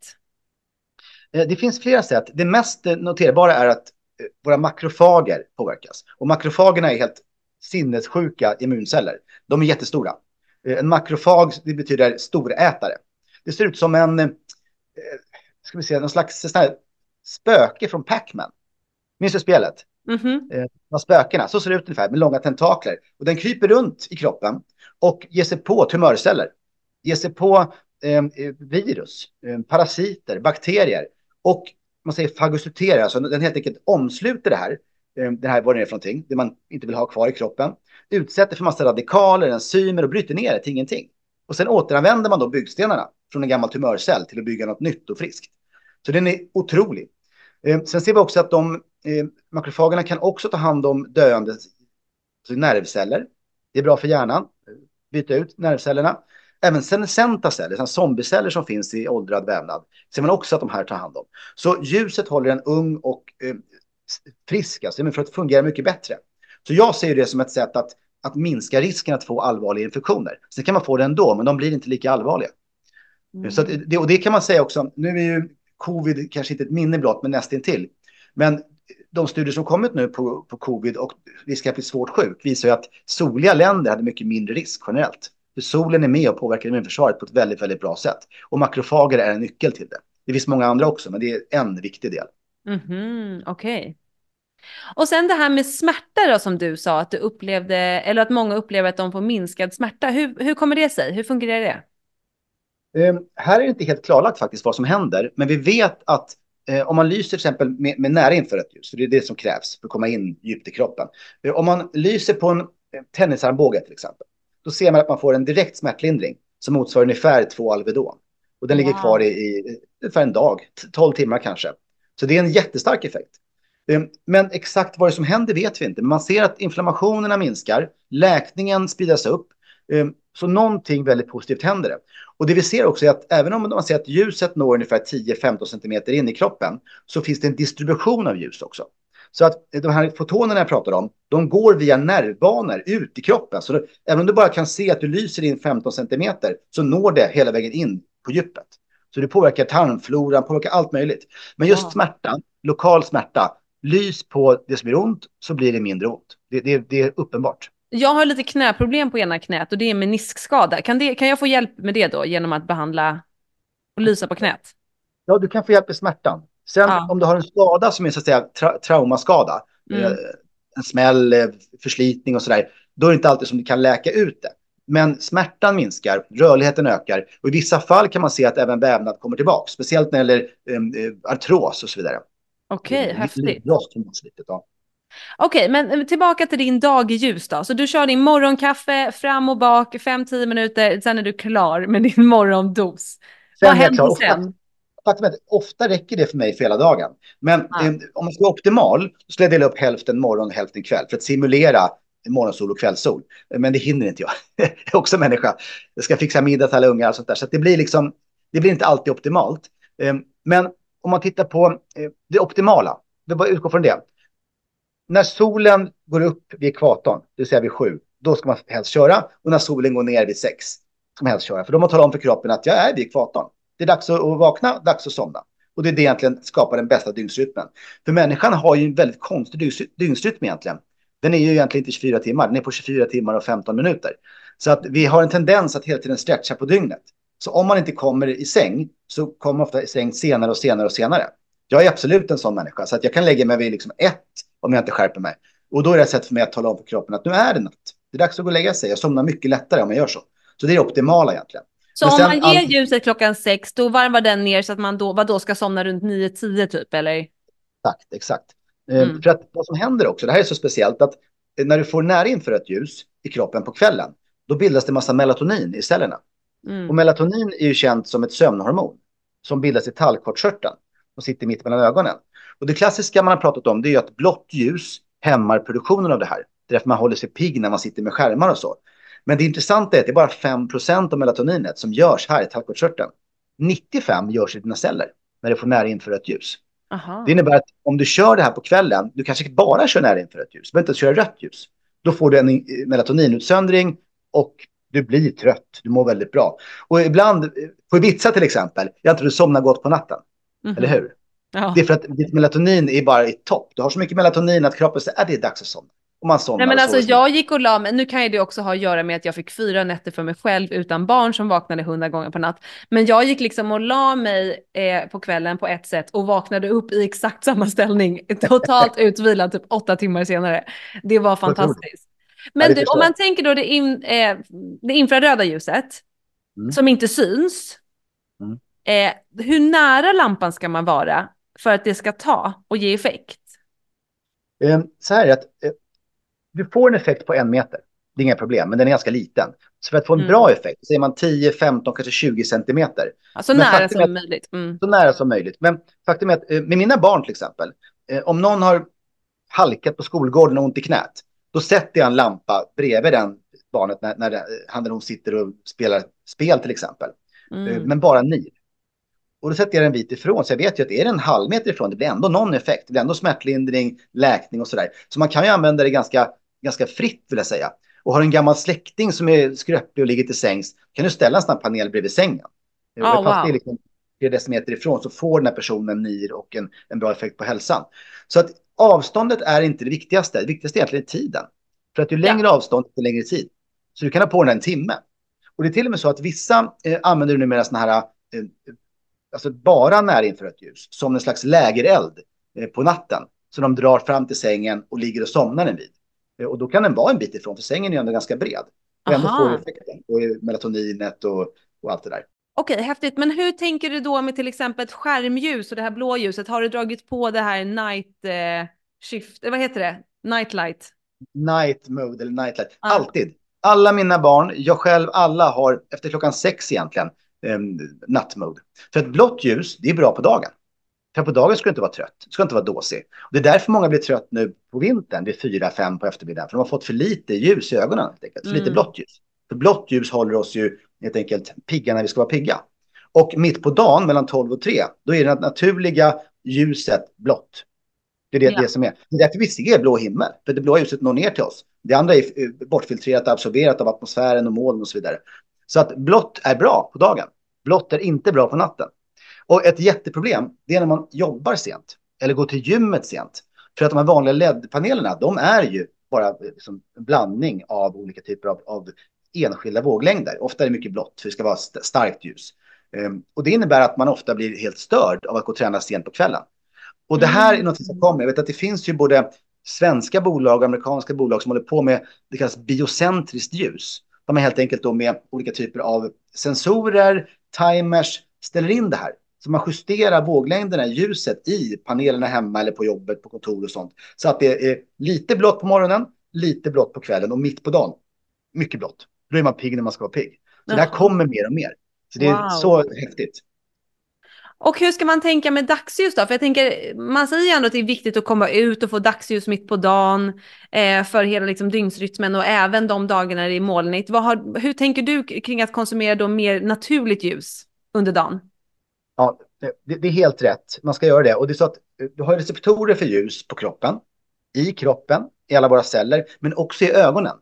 Eh, det finns flera sätt. Det mest eh, noterbara är att eh, våra makrofager påverkas. Och makrofagerna är helt sinnessjuka immunceller. De är jättestora. En makrofag det betyder storätare. Det ser ut som en, ska vi säga, någon slags spöke från Pac-Man. Minns du spelet? Mm -hmm. spökena, så ser det ut ungefär med långa tentakler. Och den kryper runt i kroppen och ger sig på tumörceller. Ger sig på eh, virus, eh, parasiter, bakterier och man säger fagociterar, alltså den helt enkelt omsluter det här, eh, det här vad det är för någonting, det man inte vill ha kvar i kroppen, utsätter för massa radikaler, enzymer och bryter ner det till ingenting. Och sen återanvänder man då byggstenarna från en gammal tumörcell till att bygga något nytt och friskt. Så den är otrolig. Eh, sen ser vi också att de eh, makrofagerna kan också ta hand om döende alltså nervceller. Det är bra för hjärnan, byta ut nervcellerna. Även senescenta celler, zombieceller som finns i åldrad vävnad, ser man också att de här tar hand om. Så ljuset håller en ung och eh, frisk, alltså, för att fungera mycket bättre. Så jag ser det som ett sätt att, att minska risken att få allvarliga infektioner. Sen kan man få det ändå, men de blir inte lika allvarliga. Mm. Så det, och det kan man säga också, nu är ju covid kanske inte ett minne blott, men nästintill. Men de studier som kommit nu på, på covid och risk att bli svårt sjuk visar ju att soliga länder hade mycket mindre risk generellt. För solen är med och påverkar immunförsvaret på ett väldigt, väldigt bra sätt. Och makrofager är en nyckel till det. Det finns många andra också, men det är en viktig del. Mm -hmm, Okej. Okay. Och sen det här med smärta då som du sa att du upplevde, eller att många upplever att de får minskad smärta. Hur, hur kommer det sig? Hur fungerar det? Um, här är det inte helt klarlagt faktiskt vad som händer, men vi vet att eh, om man lyser till exempel med, med nära infrarött ljus, för det är det som krävs för att komma in djupt i kroppen. Eh, om man lyser på en tennisarmbåge till exempel, då ser man att man får en direkt smärtlindring som motsvarar ungefär två Alvedon. Och den wow. ligger kvar i, i ungefär en dag, 12 timmar kanske. Så det är en jättestark effekt. Eh, men exakt vad det som händer vet vi inte. Men man ser att inflammationerna minskar, läkningen speedas upp. Eh, så någonting väldigt positivt händer det. Och det vi ser också är att även om man ser att ljuset når ungefär 10-15 centimeter in i kroppen så finns det en distribution av ljus också. Så att de här fotonerna jag pratar om, de går via nervbanor ut i kroppen. Så då, även om du bara kan se att du lyser in 15 centimeter så når det hela vägen in på djupet. Så det påverkar tarmfloran, påverkar allt möjligt. Men just ja. smärta, lokal smärta, lys på det som är ont så blir det mindre ont. Det, det, det är uppenbart. Jag har lite knäproblem på ena knät och det är meniskskada. Kan, det, kan jag få hjälp med det då genom att behandla och lysa på knät? Ja, du kan få hjälp med smärtan. Sen ja. om du har en skada som är så att säga tra traumaskada, mm. eh, en smäll, eh, förslitning och sådär, då är det inte alltid som du kan läka ut det. Men smärtan minskar, rörligheten ökar och i vissa fall kan man se att även vävnad kommer tillbaka, speciellt när det gäller eh, artros och så vidare. Okej, okay, häftigt. Okej, okay, men tillbaka till din dag i ljus då. Så du kör din morgonkaffe fram och bak, 5-10 minuter, sen är du klar med din morgondos. Sen Vad händer sen? Faktum är att ofta räcker det för mig för hela dagen. Men eh, om man ska vara optimal så skulle jag dela upp hälften morgon och hälften kväll för att simulera morgonsol och kvällssol. Men det hinner inte jag. jag är också människa. Jag ska fixa middag till alla ungar och sånt där. Så det blir liksom, det blir inte alltid optimalt. Eh, men om man tittar på eh, det optimala, vi bara utgår från det när solen går upp vid ekvatorn, det vill säga vid sju, då ska man helst köra. Och när solen går ner vid sex, ska man helst köra. För då man talar om för kroppen att jag är vid ekvatorn. Det är dags att vakna, dags att somna. Och det är det egentligen skapar den bästa dygnsrytmen. För människan har ju en väldigt konstig dygnsrytm egentligen. Den är ju egentligen inte 24 timmar, den är på 24 timmar och 15 minuter. Så att vi har en tendens att hela tiden stretcha på dygnet. Så om man inte kommer i säng så kommer man ofta i säng senare och senare och senare. Jag är absolut en sån människa så att jag kan lägga mig vid liksom ett om jag inte skärper mig. Och då är det ett sätt för mig att tala om för kroppen att nu är det natt. Det är dags att gå och lägga sig. Jag somnar mycket lättare om jag gör så. Så det är det optimala egentligen. Så Men om man ger all... ljuset klockan sex, då varvar den ner så att man då, vad då ska somna runt nio, tio typ, eller? Exakt, exakt. Eh, mm. För att vad som händer också, det här är så speciellt, att när du får nära infrarött ljus i kroppen på kvällen, då bildas det massa melatonin i cellerna. Och melatonin är ju känt som ett sömnhormon som bildas i tallkottkörteln och sitter mitt mellan ögonen. Och det klassiska man har pratat om det är ju att blått ljus hämmar produktionen av det här. Det är därför man håller sig pigg när man sitter med skärmar och så. Men det intressanta är att det är bara 5% av melatoninet som görs här i tallkottkörteln. 95 görs i dina celler när du får nära infrarött ljus. Aha. Det innebär att om du kör det här på kvällen, du kanske bara kör nära infrarött ljus, du behöver inte köra rött ljus. Då får du en melatoninutsöndring och du blir trött, du mår väldigt bra. Och ibland, på Ibiza till exempel, jag tror du somnar gott på natten. Mhm. Eller hur? Ja. Det är för att ditt melatonin är bara i topp. Du har så mycket melatonin att kroppen säger att det är dags att somna. Och man somnar. Nej men alltså sover. jag gick och la mig, nu kan ju det också ha att göra med att jag fick fyra nätter för mig själv utan barn som vaknade hundra gånger per natt. Men jag gick liksom och la mig eh, på kvällen på ett sätt och vaknade upp i exakt samma ställning, totalt utvilad typ åtta timmar senare. Det var fantastiskt. Men du, om man tänker då det, in, eh, det infraröda ljuset Mm. som inte syns. Mm. Eh, hur nära lampan ska man vara för att det ska ta och ge effekt? Eh, Så här är att eh, du får en effekt på en meter. Det är inga problem, men den är ganska liten. Så för att få en Mm. bra effekt, säger man 10, 15, kanske 20 centimeter. Alltså Men nära som att- möjligt. Mm. Så nära som möjligt. Men faktum är att eh, med mina barn till exempel, eh, om någon har halkat på skolgården och ont i knät, då sätter jag en lampa bredvid den barnet när, när det- han eller hon sitter och spelar spel till exempel. Eh, Mm. Men bara ni. Och då sätter jag den en bit ifrån, så jag vet ju att är det en halv meter ifrån, det blir ändå någon effekt. Det blir ändå smärtlindring, läkning och sådär. Så man kan ju använda det ganska, ganska fritt vill jag säga. Och har en gammal släkting som är skröplig och ligger till sängs, kan du ställa en sån här panel bredvid sängen. Fast wow. liksom flera decimeter ifrån så får den här personen NIR och en, en bra effekt på hälsan. Så att avståndet är inte det viktigaste. Det viktigaste är egentligen tiden. För att ju längre avstånd, desto längre tid. Så du kan ha på den en timme. Och det är till och med så att vissa eh, använder numera såna här, eh, alltså bara närinfrarött ljus, som en slags lägereld eh, på natten. Så de drar fram till sängen och ligger och somnar en vid. Eh, och då kan den vara en bit ifrån, för sängen är ju ändå ganska bred. Och ändå får effekten, och melatoninet och, och allt det där. Okej, häftigt. Men hur tänker du då med till exempel ett skärmljus och det här blå ljuset? Har du dragit på det här night eh, shift, eh, vad heter det? Nightlight? Night mode eller nightlight. Ja. Alltid. Alla mina barn, jag själv, alla har efter klockan sex egentligen eh, nattmode. För ett blått ljus, det är bra på dagen. På dagen ska du inte vara trött, du ska inte vara dåsig. Det är därför många blir trött nu på vintern, vid fyra, fem på eftermiddagen. För de har fått för lite ljus i ögonen, helt enkelt. för lite Mm. blått ljus. För blått ljus håller oss ju helt enkelt pigga när vi ska vara pigga. Och mitt på dagen, mellan 12 och 3, då är det naturliga ljuset blått. Det är det, Ja. det som är. Det är därför vi ser blå himmel. För det blåa ljuset når ner till oss. Det andra är eh, bortfiltrerat och absorberat av atmosfären och moln och så vidare. Så att blått är bra på dagen. Blått är inte bra på natten. Och ett jätteproblem, det är när man jobbar sent. Eller går till gymmet sent. För att de här vanliga LED-panelerna, de är ju bara eh, liksom en blandning av olika typer av, av enskilda våglängder. Ofta är det mycket blått, för det ska vara st- starkt ljus. Ehm, och det innebär att man ofta blir helt störd av att gå och träna sent på kvällen. Och det här är något som kommer. Jag vet att det finns ju både svenska bolag och amerikanska bolag som håller på med det kallas biocentriskt ljus. De är helt enkelt då med olika typer av sensorer, timers, ställer in det här. Så man justerar våglängderna i ljuset i panelerna hemma eller på jobbet, på kontor och sånt. Så att det är lite blått på morgonen, lite blått på kvällen och mitt på dagen. Mycket blått. Då är man pigg när man ska vara pigg. Så det här kommer mer och mer. Så det är Wow. så häftigt. Och hur ska man tänka med dagsljus då? För jag tänker, man säger ju ändå att det är viktigt att komma ut och få dagsljus mitt på dagen eh, för hela liksom, dygnsrytmen och även de dagarna det är molnigt. Har, hur tänker du kring att konsumera då mer naturligt ljus under dagen? Ja, det, det är helt rätt. Man ska göra det. Och det är så att eh, du har receptorer för ljus på kroppen, i kroppen, i alla våra celler, men också i ögonen.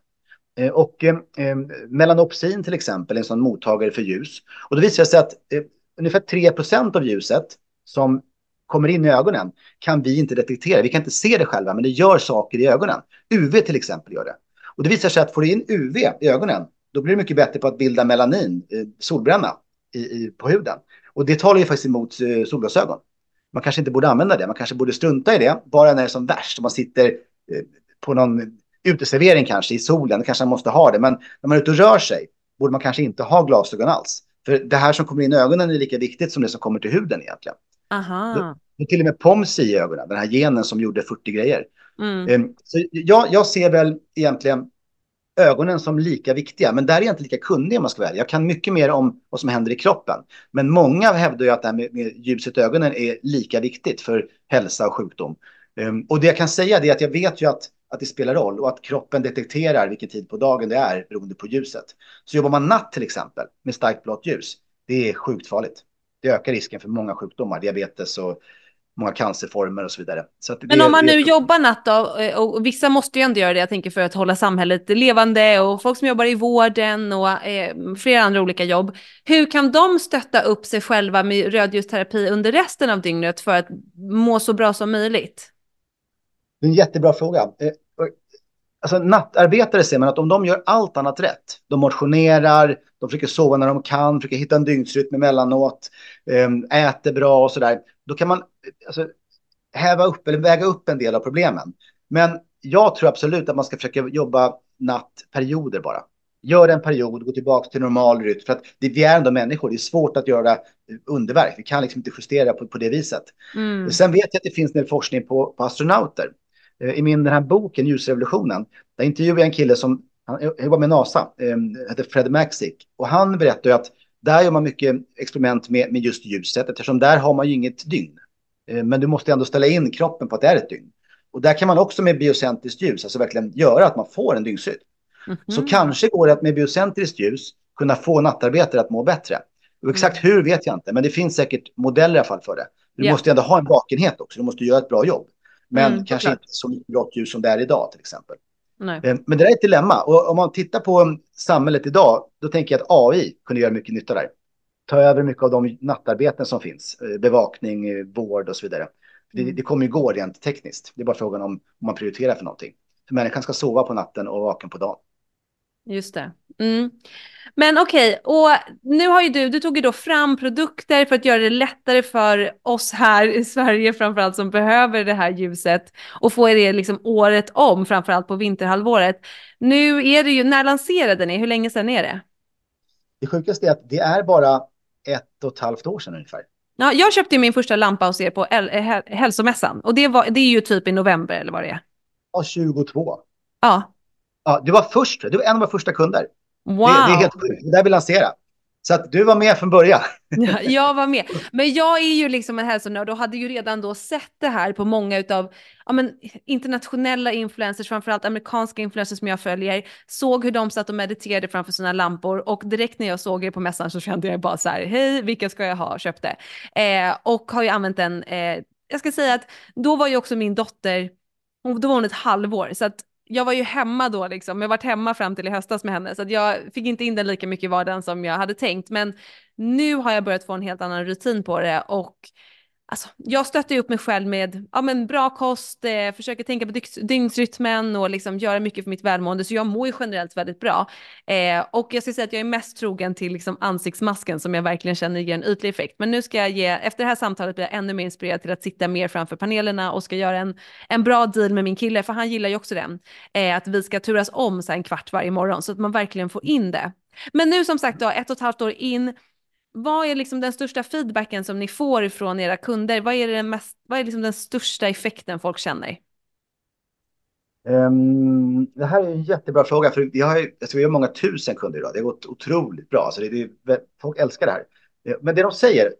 Eh, och eh, eh, melanopsin till exempel är en sån mottagare för ljus. Och då visar det sig att eh, ungefär 3% av ljuset som kommer in i ögonen kan vi inte detektera. Vi kan inte se det själva, men det gör saker i ögonen. UV till exempel gör det. Och det visar sig att får du in UV i ögonen, då blir du mycket bättre på att bilda melanin, eh, solbränna, i, i, på huden. Och det talar ju faktiskt emot eh, solglasögon. Man kanske inte borde använda det, man kanske borde strunta i det, bara när det är som värst. Om man sitter eh, på någon uteservering kanske i solen, då kanske man måste ha det. Men när man är ute och rör sig borde man kanske inte ha glasögon alls. För det här som kommer in i ögonen är lika viktigt som det som kommer till huden egentligen. Aha. Det är till och med POMSI i ögonen, den här genen som gjorde 40 grejer. Mm. Em, Så jag, jag ser väl egentligen ögonen som lika viktiga, men där är jag inte lika kunnig om man ska välja. Jag kan mycket mer om vad som händer i kroppen. Men många hävdar ju att det här med, med ljuset i ögonen är lika viktigt för hälsa och sjukdom. Um, och det jag kan säga är att jag vet ju att, att det spelar roll och att kroppen detekterar vilken tid på dagen det är beroende på ljuset. Så jobbar man natt till exempel med starkt blått ljus, det är sjukt farligt. Det ökar risken för många sjukdomar, diabetes och många cancerformer och så vidare. Så Men det, om man nu jobbar natt då, eh, och vissa måste ju ändå göra det, jag tänker för att hålla samhället levande och folk som jobbar i vården och eh, flera andra olika jobb. Hur kan de stötta upp sig själva med rödljusterapi under resten av dygnet för att må så bra som möjligt? Det är en jättebra fråga. Eh, alltså, nattarbetare ser man att om de gör allt annat rätt, de motionerar, de försöker sova när de kan, försöker hitta en dygnsrytm emellanåt, eh, äter bra och sådär, då kan man alltså, häva upp eller väga upp en del av problemen. Men jag tror absolut att man ska försöka jobba nattperioder bara. Gör en period, gå tillbaka till normal rytm. För att det, vi är ändå människor, det är svårt att göra underverk. Vi kan liksom inte justera på, på det viset. Mm. Sen vet jag att det finns en forskning på, på astronauter. Eh, I min den här boken, Ljusrevolutionen, där intervjuade jag en kille som han jobbar med NASA, eh, heter Fred Maxick. Och han berättar att där gör man mycket experiment med, med just ljuset, eftersom där har man ju inget dygn. Eh, men du måste ändå ställa in kroppen på att det är ett dygn. Och där kan man också med biocentriskt ljus, alltså verkligen göra att man får en dygnsrytm. Mm -hmm. Så kanske går det att med biocentriskt ljus kunna få nattarbetare att må bättre. Och exakt mm. hur vet jag inte, men det finns säkert modeller i alla fall för det. Du yeah. måste ändå ha en vakenhet också, du måste göra ett bra jobb. Men mm, kanske inte så mycket grått ljus som det är idag till exempel. Nej. Eh, men det är ett dilemma. Och om man tittar på samhället idag, då tänker jag att AI kunde göra mycket nytta där. Ta över mycket av de nattarbeten som finns, eh, bevakning, eh, vård och så vidare. Det, mm. det kommer ju gå rent tekniskt. Det är bara frågan om, om man prioriterar för någonting. För människan ska sova på natten och vaken på dagen. Just det. Mm. Men okej, okay, och nu har ju du, du tog ju då fram produkter för att göra det lättare för oss här i Sverige framförallt som behöver det här ljuset och få det liksom året om, framförallt på vinterhalvåret. Nu är det ju, när lanserade ni? Hur länge sedan är det? Det sjukaste är att det är bara ett och ett halvt år sedan ungefär. Ja, jag köpte min första lampa hos er på hälsomässan och det, var, det är ju typ i november eller vad det är. Ja, 22. Ja. Ja, du var först, du var en av våra första kunder. Wow. Det, det är helt sjukt, det där vi lansera. Så att du var med från början. Ja, jag var med. Men jag är ju liksom en hälsonörd och hade ju redan då sett det här på många av ja, men, internationella influencers, framförallt amerikanska influencers som jag följer, såg hur de satt och mediterade framför sina lampor och direkt när jag såg er på mässan så kände jag bara så här, hej, vilka ska jag ha, köpte. Eh, och har ju använt den, eh, jag ska säga att då var ju också min dotter, då var hon ett halvår, så att jag var ju hemma då liksom, jag varit hemma fram till i höstas med henne så att jag fick inte in den lika mycket i vardagen som jag hade tänkt. Men nu har jag börjat få en helt annan rutin på det och Alltså, jag stöttar ju upp mig själv med ja, men bra kost, eh, försöker tänka på dygnsrytmen och liksom göra mycket för mitt välmående, så jag mår ju generellt väldigt bra. Eh, och jag ska säga att jag är mest trogen till liksom ansiktsmasken som jag verkligen känner ger en ytlig effekt. Men nu ska jag ge, efter det här samtalet blir jag ännu mer inspirerad till att sitta mer framför panelerna och ska göra en, en bra deal med min kille, för han gillar ju också den. Eh, att vi ska turas om så en kvart varje morgon så att man verkligen får in det. Men nu som sagt då, ett och ett halvt år in, vad är liksom den största feedbacken som ni får från era kunder? Vad är, den, mest, vad är liksom den största effekten folk känner? Um, det här är en jättebra fråga, för vi har, alltså vi har många tusen kunder idag. Det har gått otroligt bra. Så det, det, folk älskar det här. Eh, men det de säger,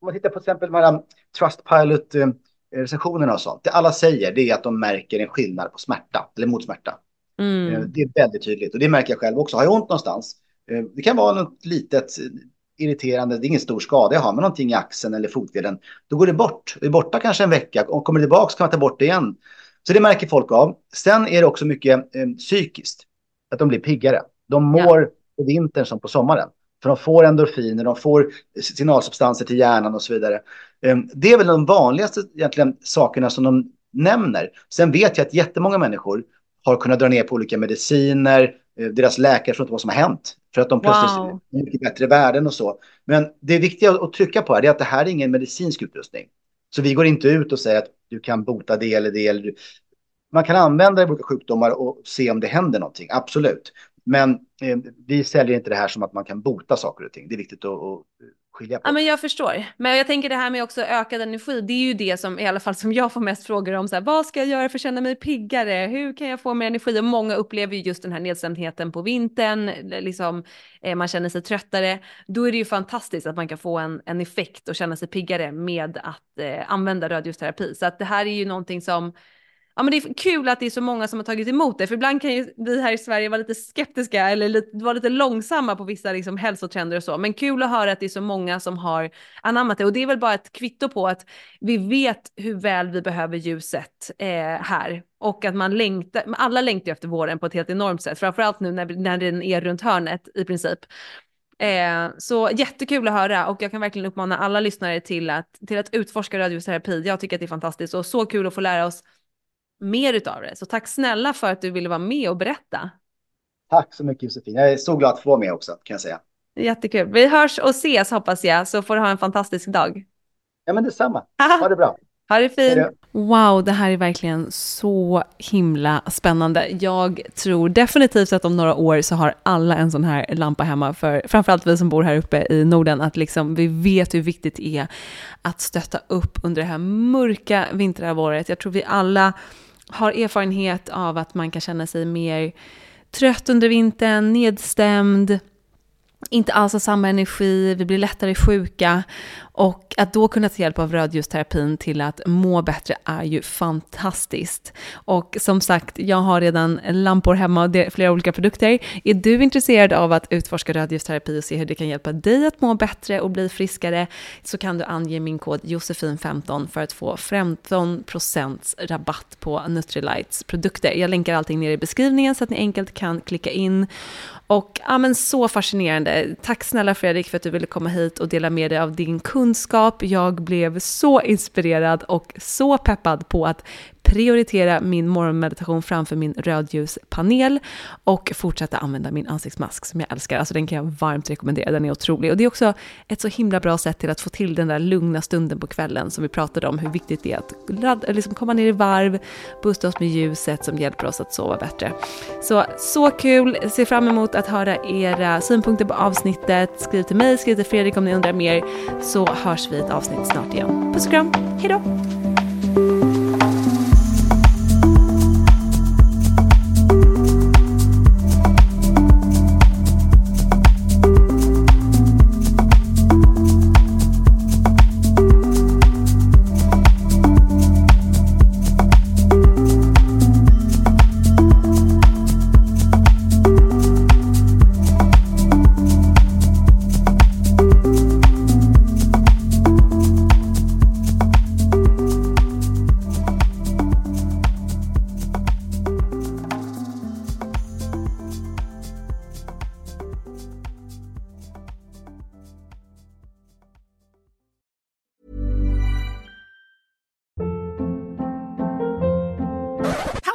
om man tittar på till exempel de här Trustpilot-recensionerna och sånt. Det alla säger det är att de märker en skillnad på smärta, eller mot smärta. Mm. Eh, det är väldigt tydligt och det märker jag själv också. Har jag ont någonstans, eh, det kan vara något litet irriterande, det är ingen stor skada jag har, men någonting i axeln eller fotleden, då går det bort. Det är borta kanske en vecka och kommer det tillbaka kan man ta bort det igen. Så det märker folk av. Sen är det också mycket eh, psykiskt, att de blir piggare. De mår ja. på vintern som på sommaren. För de får endorfiner, de får signalsubstanser till hjärnan och så vidare. Eh, det är väl de vanligaste egentligen sakerna som de nämner. Sen vet jag att jättemånga människor har kunnat dra ner på olika mediciner, Eh, deras läkare förstår inte vad som har hänt. För att de plötsligt wow. är mycket bättre värden och så. Men det viktiga att trycka på är att det här är ingen medicinsk utrustning. Så vi går inte ut och säger att du kan bota det eller det. Eller Man kan använda det i olika sjukdomar och se om det händer någonting, absolut. Men eh, vi säljer inte det här som att man kan bota saker och ting. Det är viktigt att, att skilja på. Ja, men jag förstår. Men jag tänker det här med också ökad energi, det är ju det som i alla fall som jag får mest frågor om. Så här, vad ska jag göra för att känna mig piggare? Hur kan jag få mer energi? Och många upplever ju just den här nedstämdheten på vintern, liksom, eh, man känner sig tröttare. Då är det ju fantastiskt att man kan få en, en effekt och känna sig piggare med att eh, använda rödljusterapi. Så att det här är ju någonting som ja men det är kul att det är så många som har tagit emot det, för ibland kan ju vi här i Sverige vara lite skeptiska eller lite, vara lite långsamma på vissa liksom hälsotrender och så, men kul att höra att det är så många som har anammat det och det är väl bara ett kvitto på att vi vet hur väl vi behöver ljuset eh, här och att man längtar, alla längtar efter våren på ett helt enormt sätt, framförallt nu när, när den är runt hörnet i princip. Eh, så jättekul att höra och jag kan verkligen uppmana alla lyssnare till att, till att utforska radioterapi. Jag tycker att det är fantastiskt och så kul att få lära oss mer utav det. Så tack snälla för att du ville vara med och berätta. Tack så mycket Josefin. Jag är så glad att få vara med också kan jag säga. Jättekul. Vi hörs och ses hoppas jag, så får du ha en fantastisk dag. Ja men detsamma. Ha det bra. Ha det fint. Wow, det här är verkligen så himla spännande. Jag tror definitivt att om några år så har alla en sån här lampa hemma, för framförallt vi som bor här uppe i Norden, att liksom vi vet hur viktigt det är att stötta upp under det här mörka vinterhalvåret. Jag tror vi alla har erfarenhet av att man kan känna sig mer trött under vintern, nedstämd, inte alls har samma energi, vi blir lättare sjuka och att då kunna ta hjälp av rödljusterapin till att må bättre är ju fantastiskt. Och som sagt, jag har redan lampor hemma och flera olika produkter. Är du intresserad av att utforska rödljusterapi och se hur det kan hjälpa dig att må bättre och bli friskare så kan du ange min kod Josefin15 för att få 15% rabatt på Nutrilights produkter. Jag länkar allting ner i beskrivningen så att ni enkelt kan klicka in och ja, men så fascinerande. Tack snälla Fredrik för att du ville komma hit och dela med dig av din kunskap. Jag blev så inspirerad och så peppad på att prioritera min morgonmeditation framför min rödljuspanel och fortsätta använda min ansiktsmask som jag älskar. Alltså den kan jag varmt rekommendera, den är otrolig. Och det är också ett så himla bra sätt till att få till den där lugna stunden på kvällen som vi pratade om, hur viktigt det är att liksom komma ner i varv, boosta oss med ljuset som hjälper oss att sova bättre. Så, så kul! Ser fram emot att höra era synpunkter på avsnittet. Skriv till mig, skriv till Fredrik om ni undrar mer, så hörs vi i ett avsnitt snart igen. Puss och kram, hejdå!